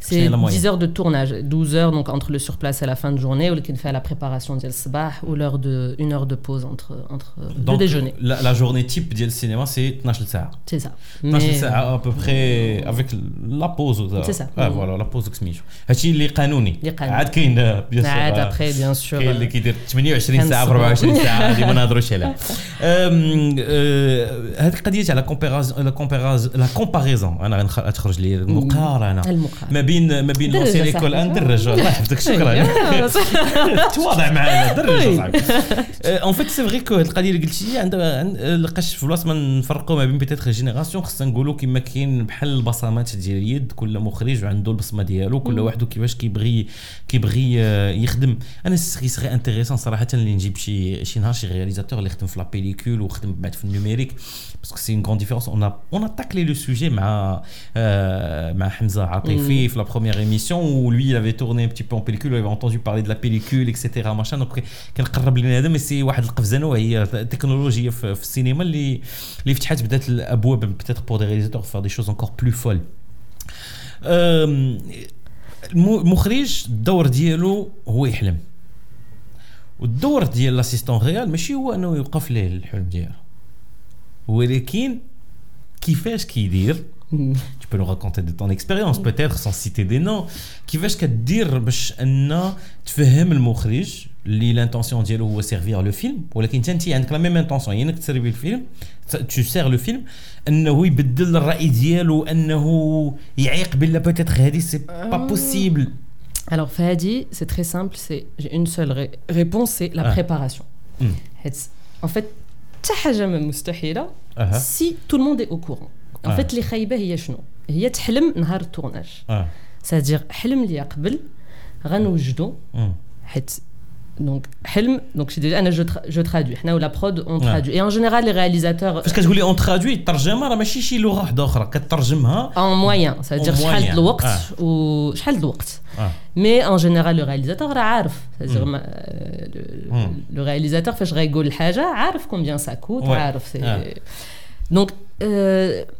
c'est 10 heures de tournage, 12 heures donc entre le surplace et la fin de journée, ou qui fait la préparation du sabah, ou l'heure de une heure de pause entre entre donc, le déjeuner. La, la journée type du cinéma c'est 12 heures. C'est ça. 12 heures à peu près avec la pause. C'est ça. Ah, voilà la pause كسميتو. هادشي اللي قانوني. عاد كاين bien sûr. عاد après bien sûr. كاين اللي كيدير 28 ساعه 24 ساعه هذه ما نهضروش عليها. هذه القضيه تاع لا كومبيراز لا كومبيراز لا كومباريزون انا غنخرج لي المقارنه المقارنه بين ما بين لونسي ليكول. أن درج الله يحفظك. شكرا. تواضع معنا. درج اون فيت سي فري كو القضية اللي قلتي عندها عند- لقاش في بلاصة ما نفرقوا ما بين بيتيتر جينيراسيون خصنا نقولوا كما كاين بحال البصمات ديال اليد كل مخرج عنده البصمة ديالو كل واحد كيفاش كيبغي كيبغي آه، يخدم. أنا سي سغي انتريسون صراحة اللي نجيب شي شي نهار شي رياليزاتور اللي خدم في لا بيليكول وخدم بعد في النوميريك باسكو سي اون غون ديفيرونس اون اون a taclé le sujet مع آه، مع حمزة عاطفي في la première émission où lui il avait tourné un petit peu en pellicule il avait entendu parler de la pellicule etc machin donc كان قرب لنا هذا مي سي واحد القفزه نوعيه تكنولوجيه في, في السينما اللي اللي فتحت بدات الابواب بتاتر بور دي ريزيتور فار دي شوز انكور بلو فول المخرج الدور ديالو هو يحلم والدور ديال لاسيستون ريال ماشي هو انه يوقف ليه الحلم ديالو ولكن كيفاش كيدير tu peux nous raconter de ton expérience peut-être sans citer des noms كيفاش كدير باش ان تفهم المخرج اللي لانتونسيون ديالو هو سيرفير لو فيلم ولكن انت انت عندك لا ميم انتونسيون هي انك تسيرفي الفيلم تو سير لو فيلم انه يبدل الراي ديالو انه يعيق بلا بوتيتر هذه سي با بوسيبل Alors, Fahadi, c'est très simple. C'est j'ai une seule ré- réponse, c'est la Ah. préparation. Hmm. It's- En fait, تحاجة ما مستحيلة اها si tout le monde est au courant. En Ah. fait, اللي خايبة هي شنو؟ هي تحلم نهار التورناج. آه C'est-à-dire حلم اللي قبل غنوجدو. حيت دونك حلم دونك شي ديجا أنا جو جو ترادوي حنا ولا برود اون. ترادوي اي ان جينيرال لي رياليزاتور فاش كتقولي اون ترادوي الترجمه راه ماشي شي لغة واحدة أخرى كترجمها ان موين سادير شحال. الوقت. وشحال الوقت مي ان جينيرال لو رياليزاتور راه عارف سادير. لو رياليزاتور فاش غايقول الحاجة عارف كومبيان سا كوت. عارف دونك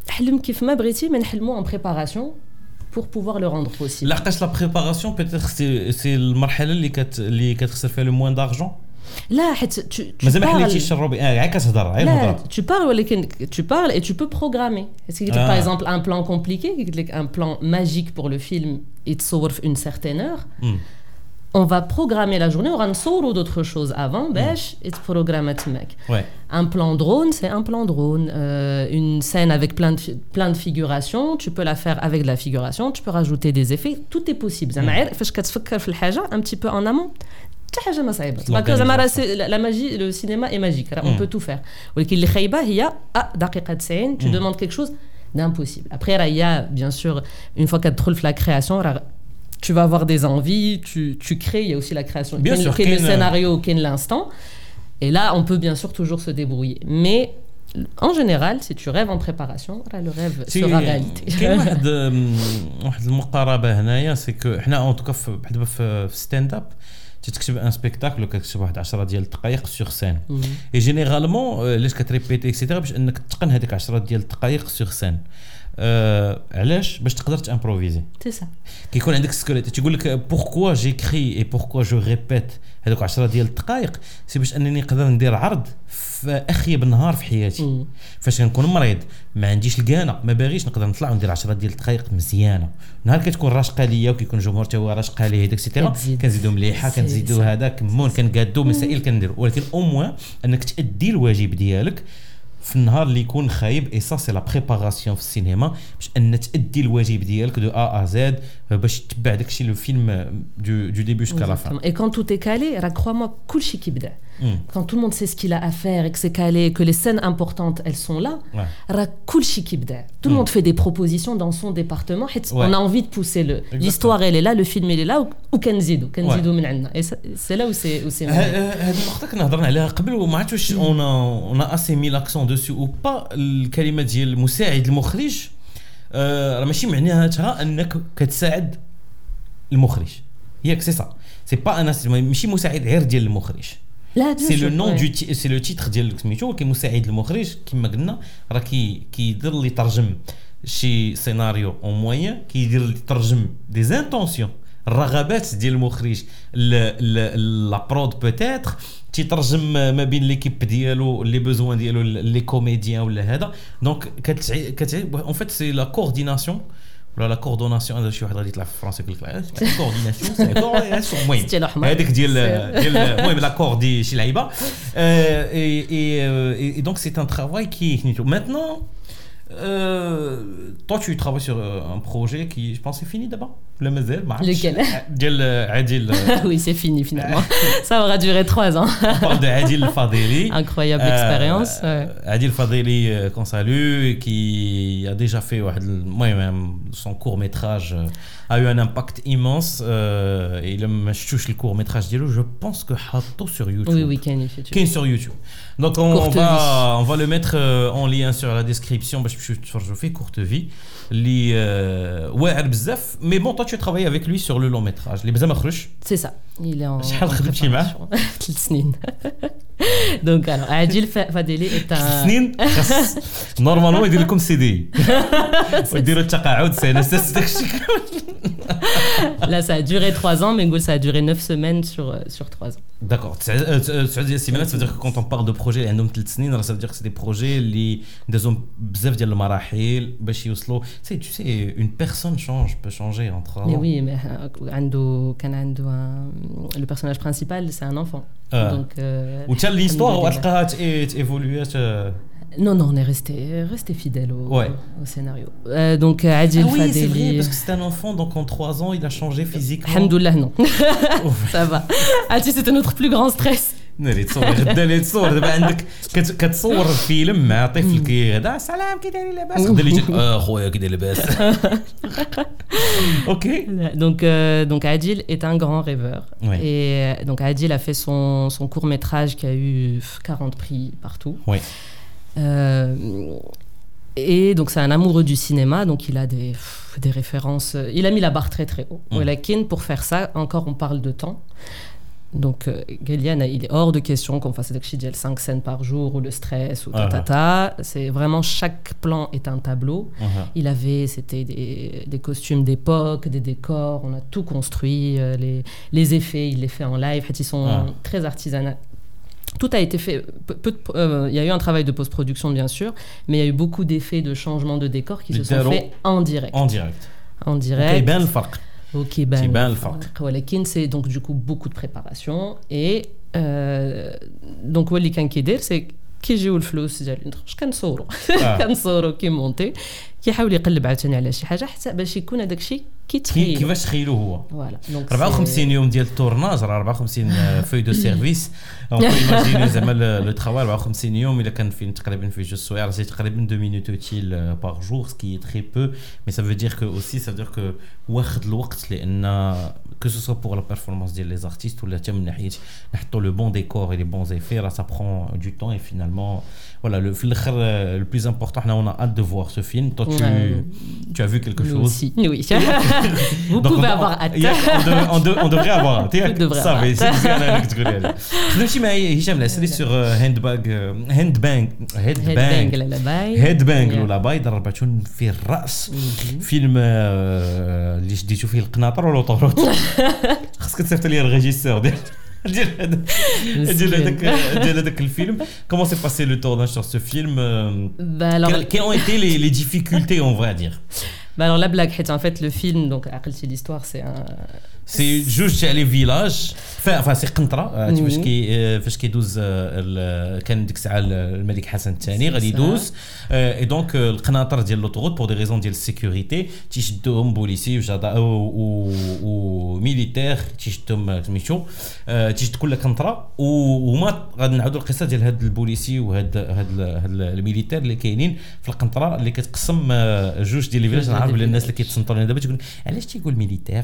حلم كيف ما بغيتي ما نحلمو ان بريباراسيون pour pouvoir le rendre possible. لحقاش لا بريباراسيون بيتيتر سي سي المرحله اللي كت اللي كتخسر فيها لو موان دارجون لا حيت tu, tu مازال ما parles- حليتيش الروبي اه غير كتهضر غير لا الهضره tu parles ولكن tu parles et tu peux programmer. Est-ce qu'il y a Ah. par exemple un plan compliqué, un plan magique pour le film يتصور في une certaine heure مم. on va programmer la journée, on va ou d'autres choses avant, mm. bêche, et programmer mec. Un plan drone, c'est un plan drone. Euh, une scène avec plein de, plein de figurations, tu peux la faire avec de la figuration, tu peux rajouter des effets, tout est possible. un petit peu en amont. La magie, le cinéma est magique, on mm. peut tout faire. Ah, tu mm. demandes quelque chose d'impossible. Après, il y a bien sûr, une fois qu'elle trouve la création, tu vas avoir des envies, tu, tu crées, il y a aussi la création. Bien Quel- sûr, quel est le quel, euh, scénario, quel est l'instant. Et là, on peut bien sûr toujours se débrouiller. Mais en général, si tu rêves en préparation, là, le rêve سي- sera réalité. كاين واحد أم، واحد المقاربه هنايا سي كو حنا اون توكا في بحال دابا في في ستاند اب تكتب ان سبيكتاكل وكتكتب واحد 10 ديال الدقائق سور سين Mhm. اي جينيرالمون علاش كتريبيتي اكسيتيرا باش انك تتقن هذيك 10 ديال الدقائق سور سين آه علاش باش تقدر تامبروفيزي C'est ça. كيكون عندك سكوليت تيقول لك بوركوا جيكري اي بوركوا جو ريبيت هذوك 10 ديال الدقائق سي باش أنني نقدر ندير عرض في اخيب نهار في حياتي مم. فاش كنكون مريض ما عنديش الكانه ما باغيش نقدر نطلع وندير 10 ديال الدقائق مزيانة نهار كتكون راشقة ليا وكيكون الجمهور حتى هو راشقة ليه هذاك سيتيرا. كنزيدو مليحة سي- كنزيدو سي. هذا كمون كنقادو مسائل كنديرو ولكن أو موان أنك تأدي الواجب ديالك في النهار اللي يكون خايب. اي سا سي لا بريباراسيون في السينما باش أن تأدي الواجب ديالك دو ا ا زد Euh, bah, c'est le film euh, du, du début jusqu'à la fin. Et quand tout est calé, crois-moi, hmm. quand tout le monde sait ce qu'il a à faire et que c'est calé, que les scènes importantes, elles sont là, ouais. tout le hmm. monde fait des propositions dans son département. On a envie de pousser le. L'histoire, elle est là, le film, il est là, ou Kenzido. Kenzido Et c'est là où c'est. On a assez mis l'accent dessus ou pas, le Moussaïd, le راه ماشي معناتها انك كتساعد المخرج. ياك سي سا سي با أنا ماشي مساعد غير ديال المخرج. لا سي لو نون. دو سي لو تيتر ديال سميتو ولكن مساعد المخرج كما قلنا راه كي كيدير اللي يترجم شي سيناريو اون موين كيدير اللي يترجم دي زانتونسيون الرغبات ديال المخرج لا برود بوتيتر تيترجم ما بين ليكيب ديالو لي بوزوان ديالو لي كوميديان ولا هذا دونك كتعي كتعي اون فيت سي لا كورديناسيون ولا لا كوردوناسيون هذا شي واحد غادي يطلع في فرنسا يقول لك كورديناسيون سي كورديناسيون المهم ستيل احمر هذيك ديال سي- ديال المهم لاكور دي شي لعيبه et donc c'est un travail qui maintenant euh, toi tu travailles sur euh, un projet qui je pense est fini d'abord le Lequel? Euh, Adil. Euh, euh, oui, c'est fini finalement. Ça aura duré trois ans. On parle de Adil Fadeli. Incroyable expérience. Adil Fadeli, qu'on salue, qui a déjà fait moi, son court métrage a eu un impact immense. Euh, et le le court métrage d'Ilo, je pense que Hato sur YouTube. Oui, oui, Ken Ken sur YouTube. Donc on, va, on va le mettre en lien sur la description. Je fais courte vie. Les, ouais, mais bon, toi, tu travailles avec lui sur le long métrage. Les Bzamakhrush. C'est ça. Il est en. شحال en خدمتي معاه؟ préparation. ثلاث سنين. Donc alors, Adil Fa- Fadeli est un. سنين خاص نورمالمون يدير لكم سي دي ويديروا التقاعد سنه ساس داكشي Là, ça a duré trois ans, mais Goul, ça a duré neuf semaines sur, euh, sur trois ans. داكور تسعود ديال السيمانات ça veut dire que quand on parle de projet اللي عندهم ثلاث سنين راه ça veut dire que c'est des projets اللي دازهم بزاف ديال المراحل باش يوصلوا سي tu sais une personne change peut changer en trois Mais ans oui, mais euh, Euh, le personnage principal, c'est un enfant. Ah. Donc, euh, Ou telle l'histoire, ou est évoluée non, non, on est resté, resté fidèle au, scénario. Euh, donc, Adil ah oui, Fadeli... c'est parce que c'est un enfant, donc en 3 ans, il a changé physiquement. Alhamdoulilah, non. ça va. Adil, c'était notre plus grand stress. ناري تصور غدا اللي تصور دابا عندك كت- كتصور الفيلم مع طفل كي غدا سلام كي داير لاباس غدا اللي يجيك اه خويا كي داير لاباس اوكي Donc, euh, donc Adil est un grand rêveur. Ouais. Et euh, donc Adil a fait son, son court métrage qui a eu 40 prix partout. Oui. Euh, et donc c'est un amoureux du cinéma, donc il a des, des références. euh, Il a mis la barre très très haut. Mm. Walakin, pour faire ça, encore on parle de temps. Donc, euh, Géliane, il est hors de question qu'on fasse Dakshidjel 5 scènes par jour ou le stress ou tatata. Uh-huh. C'est vraiment chaque plan est un tableau. Uh-huh. Il avait, c'était des, costumes d'époque, des décors, on a tout construit. Euh, les, effets, il les fait en live. Ils sont ah. très artisanaux tout a été fait. Euh, il y a eu un travail de post-production, bien sûr, mais il y a eu beaucoup d'effets de changement de décor qui se sont faits en direct. En direct. En ben. ben, كيبان le الفرق. فرق. ولكن c'est donc du coup beaucoup de préparation et euh, donc هو اللي كان كيدير سي كيجيو الفلوس ديال اش كنصوروا؟ آه. كنصوروا كيمونتي. كيحاول يقلب عاوتاني على شي حاجة حتى باش يكون هذاك الشيء كي- كيتخيل. كيفاش تخيلوا هو؟ فوالا. دونك 54 يوم ديال التورناج راه 54 فوي دو سيرفيس ايماجيني زعما لو ترافاي 54 يوم. إلا كان فيلم تقريبا فيه جوج سوايع سي تقريبا 2 مينوت اوتيل بار جور سكي تري بو مي سا فو دير كو اوسي سا فو دير كو واخد الوقت لأن que ce soit pour la performance des artistes ou la thème, le bon décor et les bons effets, là, ça prend du temps et finalement, voilà le في الاخر le plus important حنا on a hâte de voir ce film toi tu Ouais. tu as vu quelque Nous chose aussi, oui. Vous Donc, pouvez on- avoir on- hâte. il y a- on, dev- on dev- on devrait avoir hâte. Vous devrez صافي avoir سي مزيان هذاك تقولي لي خدمتي معايا هشام العسلي سور هاند باج هاند بانك هيد Headbang بانك لا باي هيد بانك Yeah. ولا باي ضربتون في الراس فيلم آه، اللي شديتو فيه القناطر ولا طوروت خاصك تصيفط لي الريجيسور ديال euh, Comment s'est passé le tournage sur ce film. Euh, bah, quelles ont été les, les, difficultés, on va dire? Bah Alors la blague, en fait, le film, donc, l'histoire, c'est un سي جوج تاع لي فيلاج فا سي قنطره مم. فاش كي فاش كيدوز كان ديك الساعة ال- الملك حسن الثاني غادي. يدوز اي دونك القناطر ديال لوطوغوت بور دي ريزون ديال السيكوريتي تيشدوهم بوليسي وجدا وميليتير تيشدوهم سميتو تيشد كل قنطره و- وما غادي نعاودوا القصة ديال هاد البوليسي وهاد هاد ال- هاد الميليتير اللي كاينين في القنطره اللي كتقسم جوج ديال لي فيلاج جوج نعرف الناس اللي الفيلاج. كيتصنتوا لنا دابا تيقول علاش تيقول ميليتير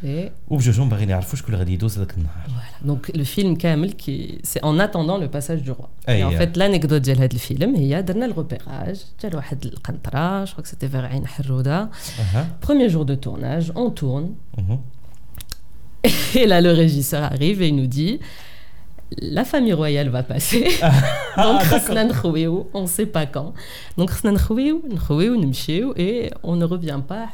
fait. Voilà. Donc le film Kamel, qui... c'est en attendant le passage du roi. Et en fait, l'anecdote de ce film, il y a le repérage, je crois que c'était vers Ain Premier jour de tournage, on tourne. Et là, le régisseur arrive et il nous dit la famille royale va passer. Donc, on ne sait pas quand. Donc, et on ne revient pas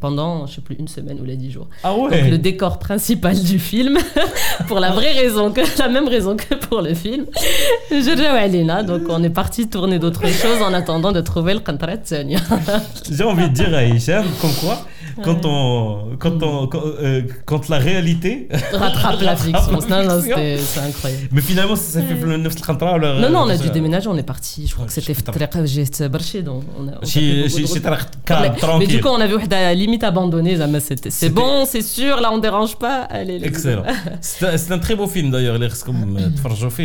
pendant, je sais plus, une semaine ou les dix jours. Ah Donc, le décor principal du film, pour la vraie raison, que, la même raison que pour le film, je Donc, on est parti tourner d'autres choses en attendant de trouver le Qantrat J'ai envie de dire à Hicham, comme quoi, quand, on, quand, on, euh, quand, la réalité rattrape la fiction. c'est incroyable. Mais finalement, ça fait le 9 Non, non, on a dû déménager, on est parti. Je crois que c'était j'ai barché. Donc on a, Mais du coup, on a vu limite abandonné. C'est bon, c'est sûr, là on dérange pas. Allez, Excellent. C'est un très beau film d'ailleurs.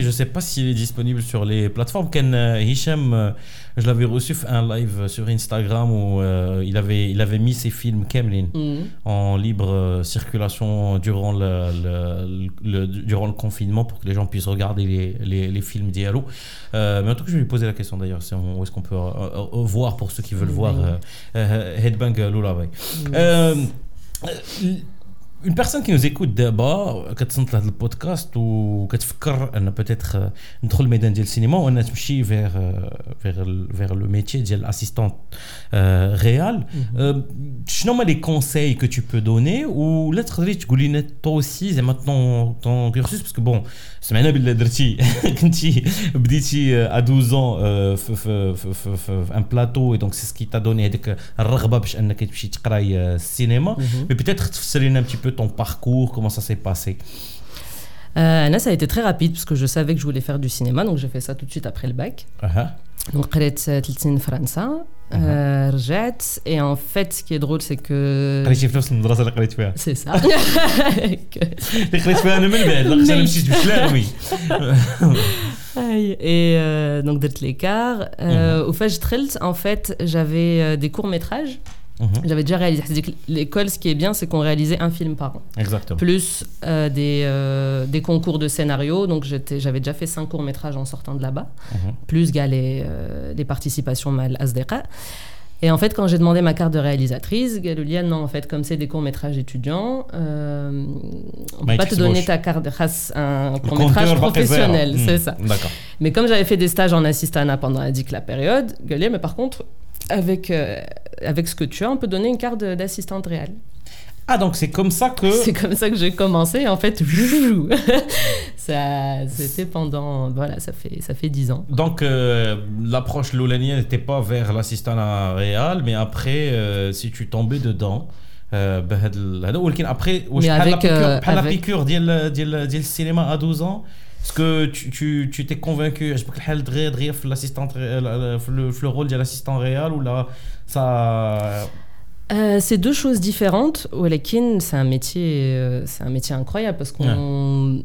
Je sais pas s'il est disponible sur les plateformes. Ken euh, Hicham euh, je l'avais reçu un live sur Instagram où euh, il, avait, il avait mis ses films Kemlin mm. en libre euh, circulation durant le, le, durant le confinement pour que les gens puissent regarder les, les, les films Diallo. Euh, mais en tout cas, je lui poser la question d'ailleurs, où est-ce qu'on peut voir pour ceux qui veulent voir Headbang Lullaby. Mm une personne qui nous écoute d'abord, euh, qui le podcast ou qui peut-être dans le métier du cinéma, on a touché vers, euh, vers, vers le métier d'assistante euh, réelle. Mhm. Euh, je nomme les conseils que tu peux donner ou là, tu toi aussi, c'est maintenant ton cursus, parce que bon, c'est maintenant que tu à 12 ans un plateau et donc c'est ce qui t'a donné avec le cinéma, mhm. mais peut-être tu un petit peu ton parcours, comment ça s'est passé euh, ça a été très rapide parce que je savais que je voulais faire du cinéma, donc j'ai fait ça tout de suite après le bac. Uh-huh. Donc, قريت ثلاث France, رجعت et en fait ce qui est drôle c'est que قريتي في نفس المدرسه اللي قريت فيها سي سا اللي قريت فيها انا من بعد لا انا مشيت بشلاوي et euh, donc d'être l'écart euh, au fait je en fait j'avais euh, des courts métrages Mhm. J'avais déjà réalisé. L'école, ce qui est bien, c'est qu'on réalisait un film par an. Exactement. Plus euh, des, euh, des concours de scénario. Donc j'avais déjà fait cinq courts-métrages en sortant de là-bas. Mhm. Plus les, euh, les participations mal Asdeqa. Et en fait, quand j'ai demandé ma carte de réalisatrice, Galulia, non, en fait, comme c'est des courts-métrages étudiants, euh, on ne peut pas te donner ta carte de un court-métrage professionnel, c'est ça. Mais comme j'avais fait des stages en assistana pendant la la période, Galulia, mais par contre, avec, euh, avec ce que tu as, on peut donner une carte d'assistante réelle. Ah, donc c'est comme ça que. C'est comme ça que j'ai commencé. En fait, ça, c'était pendant. Voilà, ça fait, ça fait 10 ans. Donc, euh, l'approche Loulani n'était pas vers l'assistant réel, mais après, euh, si tu tombais dedans. après, mais avec, la piqûre du cinéma à 12 ans, est-ce que tu tu t'es convaincu je peux l'assistant le rôle de l'assistant réel ou là ça euh, c'est deux choses différentes. Walakin, c'est un métier, euh, c'est un métier incroyable parce qu'on,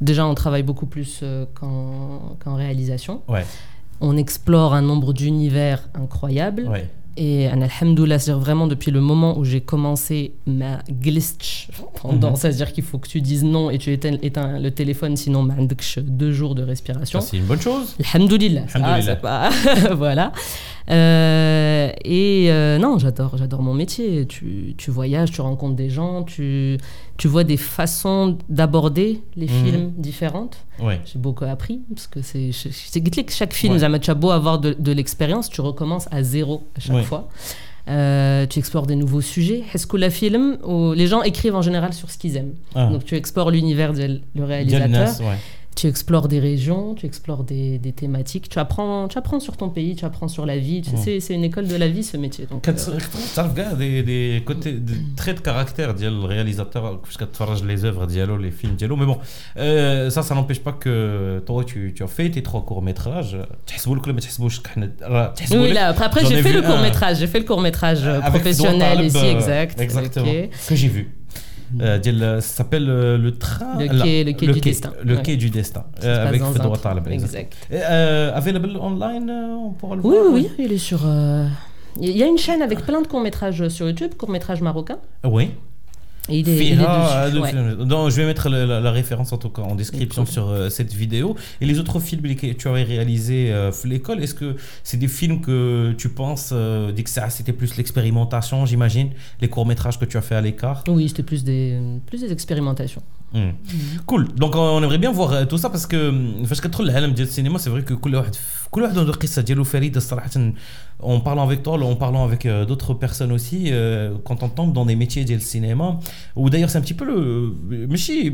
déjà, on travaille beaucoup plus euh, qu'en, réalisation. Ouais. On explore un nombre d'univers incroyables. Ouais. Et alhamdoulilah, c'est-à-dire vraiment depuis le moment où j'ai commencé ma glitch pendant, mhm. c'est-à-dire qu'il faut que tu dises non et tu éteins, éteins le téléphone, sinon deux jours de respiration. c'est une bonne chose. Alhamdoulilah. Pas... voilà. Euh, et euh, non, j'adore, j'adore mon métier. Tu, tu, voyages, tu rencontres des gens, tu, tu vois des façons d'aborder les mhm. films différentes. Ouais. J'ai beaucoup appris parce que c'est, que chaque film, ouais. tu as beau avoir de, de l'expérience, tu recommences à zéro à chaque fois. Euh, tu explores des nouveaux sujets. Est-ce que la film, les gens écrivent en général sur ce qu'ils aiment? Ah. Donc tu explores l'univers du réalisateur tu explores des régions, tu explores des, des, thématiques, tu apprends, tu apprends sur ton pays, tu apprends sur la vie. Tu mm. c'est une école de la vie, ce métier. Donc, euh... des, des, côtés, des traits de caractère le réalisateur, puisque tu les œuvres, dialogue, les films, dialogue. Mais bon, euh, ça, ça n'empêche pas que toi, tu, as fait tes trois courts-métrages. Oui, là, après, j'ai fait, le court-métrage, j'ai fait le court-métrage euh, professionnel ici, exact. Exactement. Que j'ai vu euh, ça s'appelle euh, le train le quai, le quai du destin. le quai du destin. Euh, avec Fedora Taleb exact. Available online on pourra le oui, voir oui oui. il est sur il y a une chaîne avec plein de courts métrages sur YouTube courts métrages marocains. Oui il est, il est non, je vais mettre la, la, référence en tout cas en description sur euh, cette vidéo. Et les autres films que tu avais réalisés euh, l'école, est-ce que c'est des films que tu penses, euh, que ça c'était plus l'expérimentation, j'imagine, les courts métrages que tu as fait à l'écart? Oui, c'était plus des, plus des expérimentations. Cool. Donc on aimerait bien voir euh, tout ça parce que parce que trop le cinéma, c'est vrai que كل واحد كل واحد عنده قصه ديالو فريده صراحه en parlant avec toi, en parlant avec euh, d'autres personnes aussi, euh, quand on tombe dans des métiers du cinéma, ou d'ailleurs c'est un petit peu le. ماشي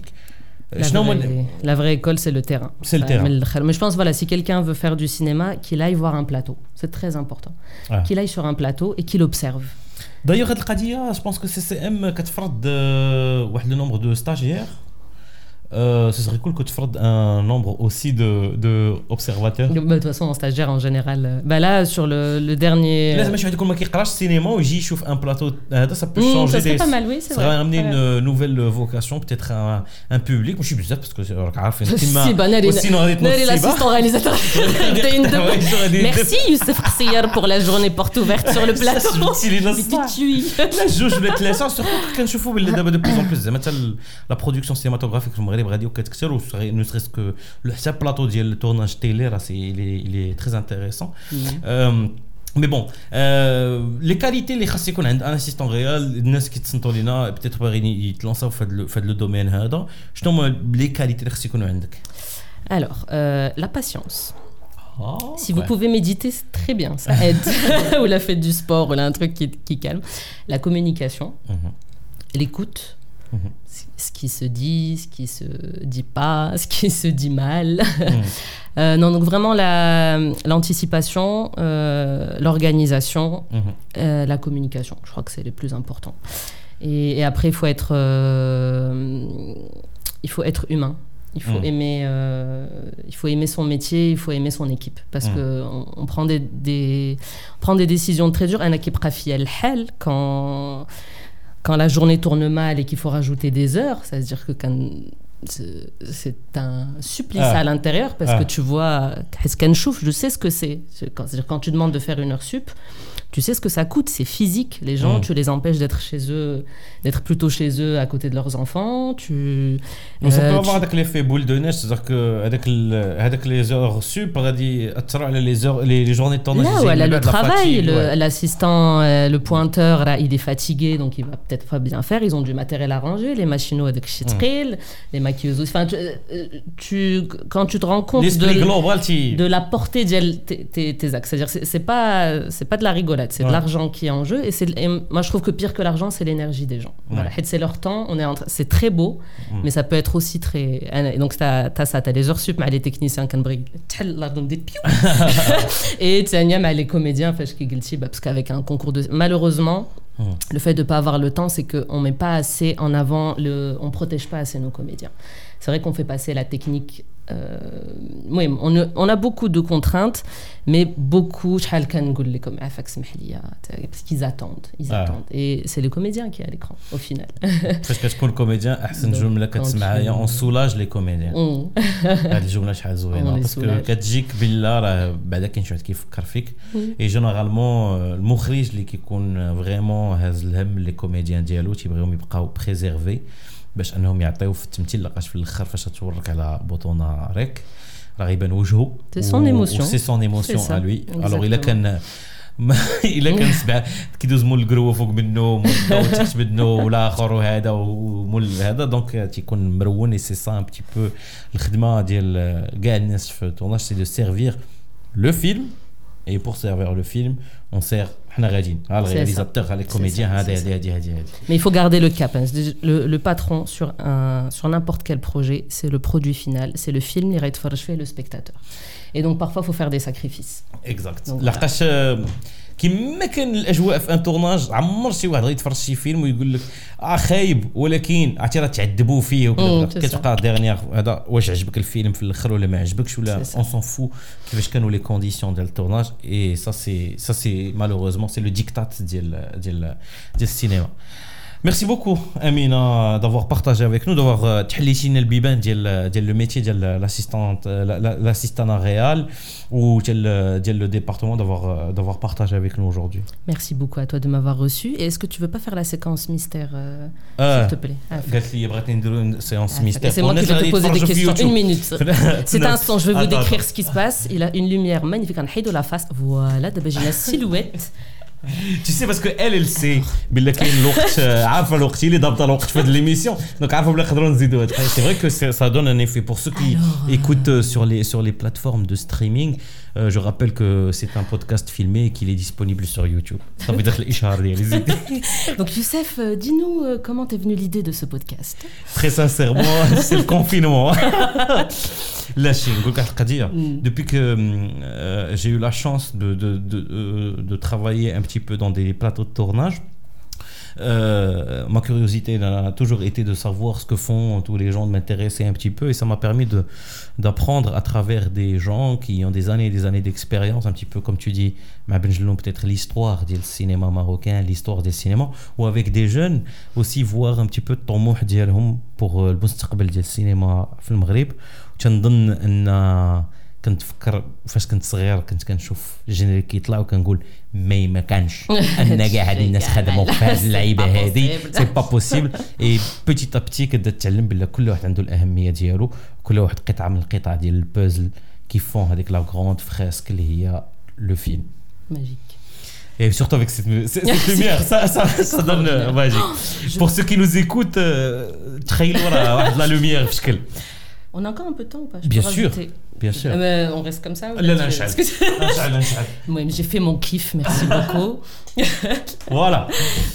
pratique la vraie, la vraie, école, c'est le terrain. C'est le terrain. Mais je pense, voilà, si quelqu'un veut faire du cinéma, qu'il aille voir un plateau. C'est très important. Ah. Qu'il aille sur un plateau et qu'il observe. D'ailleurs, je pense que CCM, qui le nombre de stagiaires, euh, ce serait cool que tu fasses un nombre aussi de, de observateurs. Bah, de toute façon, en stagiaire en général. Euh, bah là, sur le, le dernier. Là, je vais dire cinéma ou j'y chauffe un plateau. Ça peut mmh, changer. Ça serait pas mal, oui, c'est vrai. Ça va amener une nouvelle vocation, peut-être un, un public. Moi, je suis bizarre parce que c'est Si, bah, Nari, l'assistant réalisateur. Merci, Youssef Ksiyar, pour la journée porte ouverte sur le plateau. je voulais te laisser, surtout quand je fous de plus en plus. La production cinématographique, je me المغرب غادي وكتكثر ne serait-ce que le plateau ديال التورناج تيلي راه il est il est très intéressant مي بون لي كاليتي اللي خاص يكون عند ان اسيستون ريال الناس كيتصنتوا لينا بتيتر باغيين يتلونساو في هذا في هذا الدومين هذا شنو هما لي كاليتي اللي خاص يكونوا عندك Alors, euh, la patience. Oh, si vous pouvez méditer, c'est très bien, ça aide. ou la fête du sport, ou là, un truc qui, qui calme. La communication, mm -hmm. l'écoute, Mhm. Ce qui se dit, ce qui se dit pas, ce qui se dit mal. Mhm. euh, non, donc vraiment l'anticipation, la, euh, l'organisation, mhm. euh, la communication. Je crois que c'est les plus importants. Et, et après, il faut être, euh, il faut être humain. Il faut, aimer, euh, il faut aimer son métier, il faut aimer son équipe. Parce qu'on on prend des, des, on prend des décisions très dures. Un équipe rafiel, quand quand la journée tourne mal et qu'il faut rajouter des heures, ça veut dire que c'est un supplice ah. à l'intérieur parce ah. que tu vois, je sais ce que c'est. C'est-à-dire quand tu demandes de faire une heure sup, tu sais ce que ça coûte, c'est physique. Les gens, mm. tu les empêches d'être chez eux, d'être plutôt chez eux à côté de leurs enfants. Tu, Mais ça peut avoir avec l'effet boule de neige, c'est-à-dire que avec, avec les heures sup, les, heures, les, journées de tournage. Là, ouais, le travail, l'assistant, euh, le pointeur, là, il est fatigué, donc il va peut-être pas bien faire. Ils ont du matériel à ranger, les machines avec mm. les maquilleuses. Enfin, euh, tu, quand tu te rends compte de, de la portée de tes, tes axes, c'est-à-dire c'est pas, pas de la rigolade c'est de l'argent qui est en jeu. Et, et, moi, je trouve que pire que l'argent, c'est l'énergie des gens. Voilà. C'est leur temps. On est c'est très beau, mm. mais ça peut être aussi très. Donc, tu as, ça, tu as les heures sup, mais les techniciens qui Et tu as les comédiens, parce qu'avec un concours de. Malheureusement, mm. le fait de ne pas avoir le temps, c'est qu'on ne met pas assez en avant, le, on ne protège pas assez nos comédiens. C'est vrai qu'on fait passer la technique euh, oui, on, a beaucoup de contraintes, mais beaucoup, parce qu'ils attendent, ils ah. attendent. Et c'est le comédien qui est à l'écran, au final. Parce que le comédien, on soulage les comédiens. Mm. Parce que bah, mm. Et généralement, euh, le moukhrij, qui vraiment euh, les comédiens dialogues, qui préserver اي جينيرالمون المخرج اللي كيكون فريمون هاز الهم لي كوميديان ديالو تيبغيهم يبقاو بريزيرفي باش انهم يعطيو في التمثيل لقاش في الاخر فاش تورك على بطونه ريك راه غيبان وجهه سي سون ايموسيون سي سون ايموسيون ا لوي الوغ الا كان الا كان سبع كيدوز مول القروه فوق منه مول تحت منه والاخر وهذا ومول هذا دونك تيكون مرون اي سي سا ان بتي بو الخدمه ديال كاع الناس في التورناج سي دو سيرفير لو فيلم اي بور سيرفير لو فيلم اون سير les. Mais il faut garder le cap. Hein. Le, le patron sur, un, sur n'importe quel projet, c'est le produit final, c'est le film, il et le spectateur. Et donc parfois, il faut faire des sacrifices. Exact. Donc, voilà. كما كان الأجواء في ان تورناج عمر شي واحد غيتفرج شي فيلم ويقول لك آه خايب ولكن عرفتي راه تعذبوا فيه وكذا كتبقى ديرنيير هذا واش عجبك الفيلم في الأخر ولا ما عجبكش ولا اون سون فو كيفاش كانوا لي كونديسيون ديال التورناج اي سا سي سا سي مالوروزمون سي لو ديكتات ديال ديال ديال السينما. Merci beaucoup, Amina, d'avoir partagé avec nous, d'avoir euh, tchallitiné le biban le métier de l'assistante, euh, l'assistante réelle ou euh, le département, d'avoir, d'avoir partagé avec nous aujourd'hui. Merci beaucoup à toi de m'avoir reçu. Et est-ce que tu veux pas faire la séquence mystère, s'il te plaît? Ah, ah, c'est moi qui vais te poser des questions. Une minute. C'est un je vais vous décrire ce qui se passe. Il a une lumière magnifique, un de la face. Voilà, d'abord j'ai la silhouette. tu sais parce que elle elle sait بلا كاين الوقت عارفه الوقت اللي ضابطه الوقت في هذه l'émission donc عارفه بلا نقدروا نزيدوا c'est vrai que ça donne un effet pour ceux qui écoutent euh, sur les sur les plateformes de streaming euh, je rappelle que c'est un podcast filmé et qu'il est disponible sur YouTube. Ça veut dire Donc Youssef, euh, dis-nous comment t'es venu l'idée de ce podcast? Très sincèrement, c'est le confinement. Mm. Depuis que euh, j'ai eu la chance de, de, de, euh, de, travailler un petit peu dans des plateaux de tournage, euh, ma curiosité a toujours été de savoir ce que font tous les gens, de m'intéresser un petit peu. Et ça m'a permis d'apprendre à travers des gens qui ont des années et des années d'expérience, un petit peu comme tu dis, ben peut-être l'histoire du cinéma marocain, l'histoire du cinéma, ou avec des jeunes aussi voir un petit peu ton mouh hum, pour euh, le cinéma film Maghreb. كنتفكر فاش كنت صغير كنت كنشوف الجينيريك كيطلع وكنقول مي ما كانش أن كاع هاد الناس خدموا في هاد اللعيبة هادي. سي با بوسيبل اي بوتي بتي كتبدا تتعلم بلا كل واحد عنده الأهمية ديالو. كل واحد قطعة من القطع ديال البازل كيفون هذيك لا غروند فريسك اللي هي لو فيلم ماجيك Et surtout avec cette, cette, lumière, ça, ça, ça donne euh, magique. Pour ceux qui nous écoutent, euh, la lumière, On a encore un peu de temps ou pas? Je Bien sûr. Bien sûr. Euh, on reste comme ça J'ai fait mon kiff, merci beaucoup. voilà.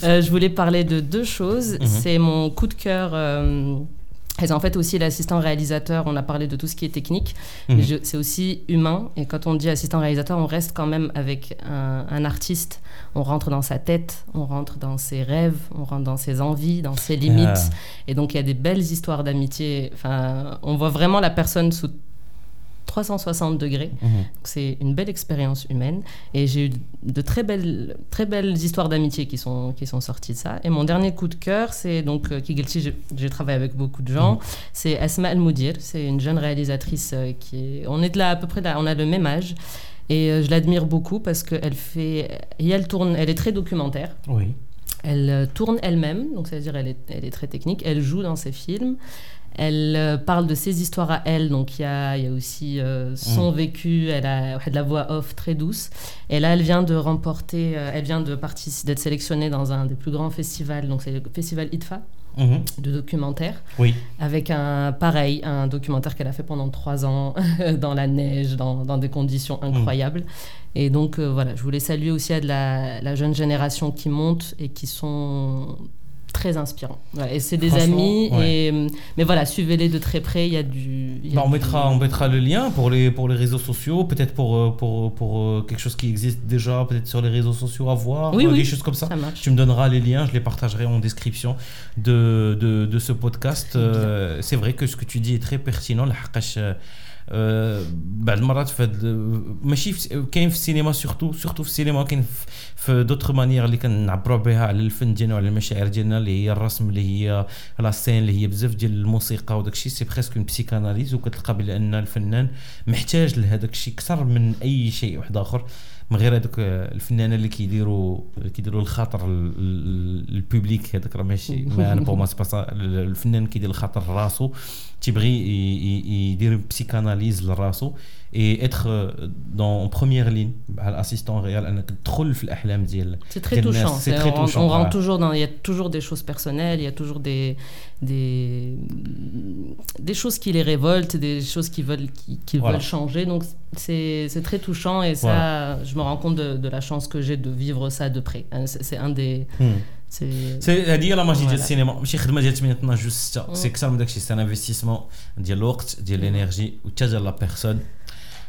Euh, je voulais parler de deux choses. Mhm. C'est mon coup de cœur. Euh, en fait aussi l'assistant réalisateur, on a parlé de tout ce qui est technique, mhm. c'est aussi humain. Et quand on dit assistant réalisateur, on reste quand même avec un, artiste. On rentre dans sa tête, on rentre dans ses rêves, on rentre dans ses envies, dans ses limites. Ah. Et donc il y a des belles histoires d'amitié. Enfin, on voit vraiment la personne sous 360 degrés. Mhm. C'est une belle expérience humaine. Et j'ai eu de très belles, très belles histoires d'amitié qui sont, qui sont sorties de ça. Et mon dernier coup de cœur, c'est donc euh, Kigelti, j'ai travaillé avec beaucoup de gens. Mhm. C'est Asma El Moudir. C'est une jeune réalisatrice euh, qui est. On est là à peu près là, on a le même âge. Et euh, je l'admire beaucoup parce qu'elle fait. Et elle tourne, elle est très documentaire. Oui. Elle tourne elle-même, donc c'est-à-dire elle est, elle est très technique. Elle joue dans ses films. Elle euh, parle de ses histoires à elle, donc il y a, y a, aussi euh, son mm. vécu. Elle a, de la voix off très douce. Et là, elle vient de remporter, euh, elle vient de participer, d'être sélectionnée dans un des plus grands festivals, donc c'est le festival ITFA. Mm-hmm. de documentaire. Oui. Avec un pareil, un documentaire qu'elle a fait pendant trois ans dans la neige, dans, dans des conditions mm. incroyables. Et donc voilà, je voulais saluer aussi à de la, la, jeune génération qui monte et qui sont très inspirant. et c'est des amis. Et, mais voilà, suivez-les de très près. Il y a du. bah, on, mettra, on mettra le lien pour les, pour les réseaux sociaux, peut-être pour, euh, pour, pour, euh, quelque chose qui existe déjà, peut-être sur les réseaux sociaux à voir, oui, des choses comme ça. tu me donneras les liens, je les partagerai en description de, de, de ce podcast. Euh, c'est vrai que ce que tu dis est très pertinent. بعض المرات في ماشي كاين في السينما سورتو سورتو في السينما كاين في دوتر مانيير اللي كنعبروا بها على الفن ديالنا وعلى المشاعر ديالنا اللي هي الرسم اللي هي لا سين اللي هي بزاف ديال الموسيقى وداك الشيء. سي بريسك اون بسيكاناليز وكتلقى بأن الفنان محتاج لهذاك الشيء أكثر من أي شيء واحد آخر. من غير هذوك الفنانه اللي كيديروا كيديروا الخاطر البوبليك هذاك راه ماشي ما أنا بو الفنان كيدير الخاطر راسو تيبغي يدير بسيكاناليز لراسو. et être dans, en première ligne à l'assistant réel c'est très touchant c'est très touchant on, rentre toujours dans il y a toujours des choses personnelles il y a toujours des des des choses qui les révoltent des choses qui veulent qui, qui voilà. veulent changer donc c'est très touchant et ça voilà. je me rends compte de, de la chance que j'ai de vivre ça de près c'est un des hmm. سي هذه هي لا ماجي ديال السينما ماشي خدمه ديال 8 12 جوج 6 سي اكثر من داكشي سي ان انفستيسمون ديال الوقت ديال l'Énergie وحتى ديال لا بيرسون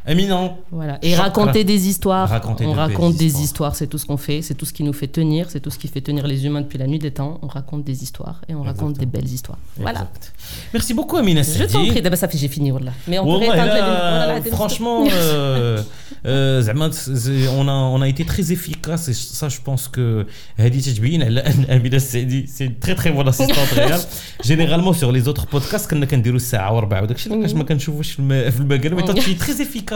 éminent. Voilà. Et raconter des histoires. On raconte des histoires, c'est tout ce qu'on fait, c'est tout ce qui nous fait tenir, c'est tout ce qui fait tenir les humains depuis la nuit des temps. On raconte des histoires et on raconte des belles histoires. Voilà. Merci beaucoup, Amina. Je t'en prie, d'abord ça fait j'ai fini, voilà. Mais on pourrait là, la... Franchement, euh, euh on, a, on a été très efficace et ça, je pense que Amina c'est une très très bonne assistante réelle. Généralement, sur les autres podcasts, quand on a dit ça, on a dit que je ne suis pas très efficace.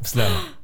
в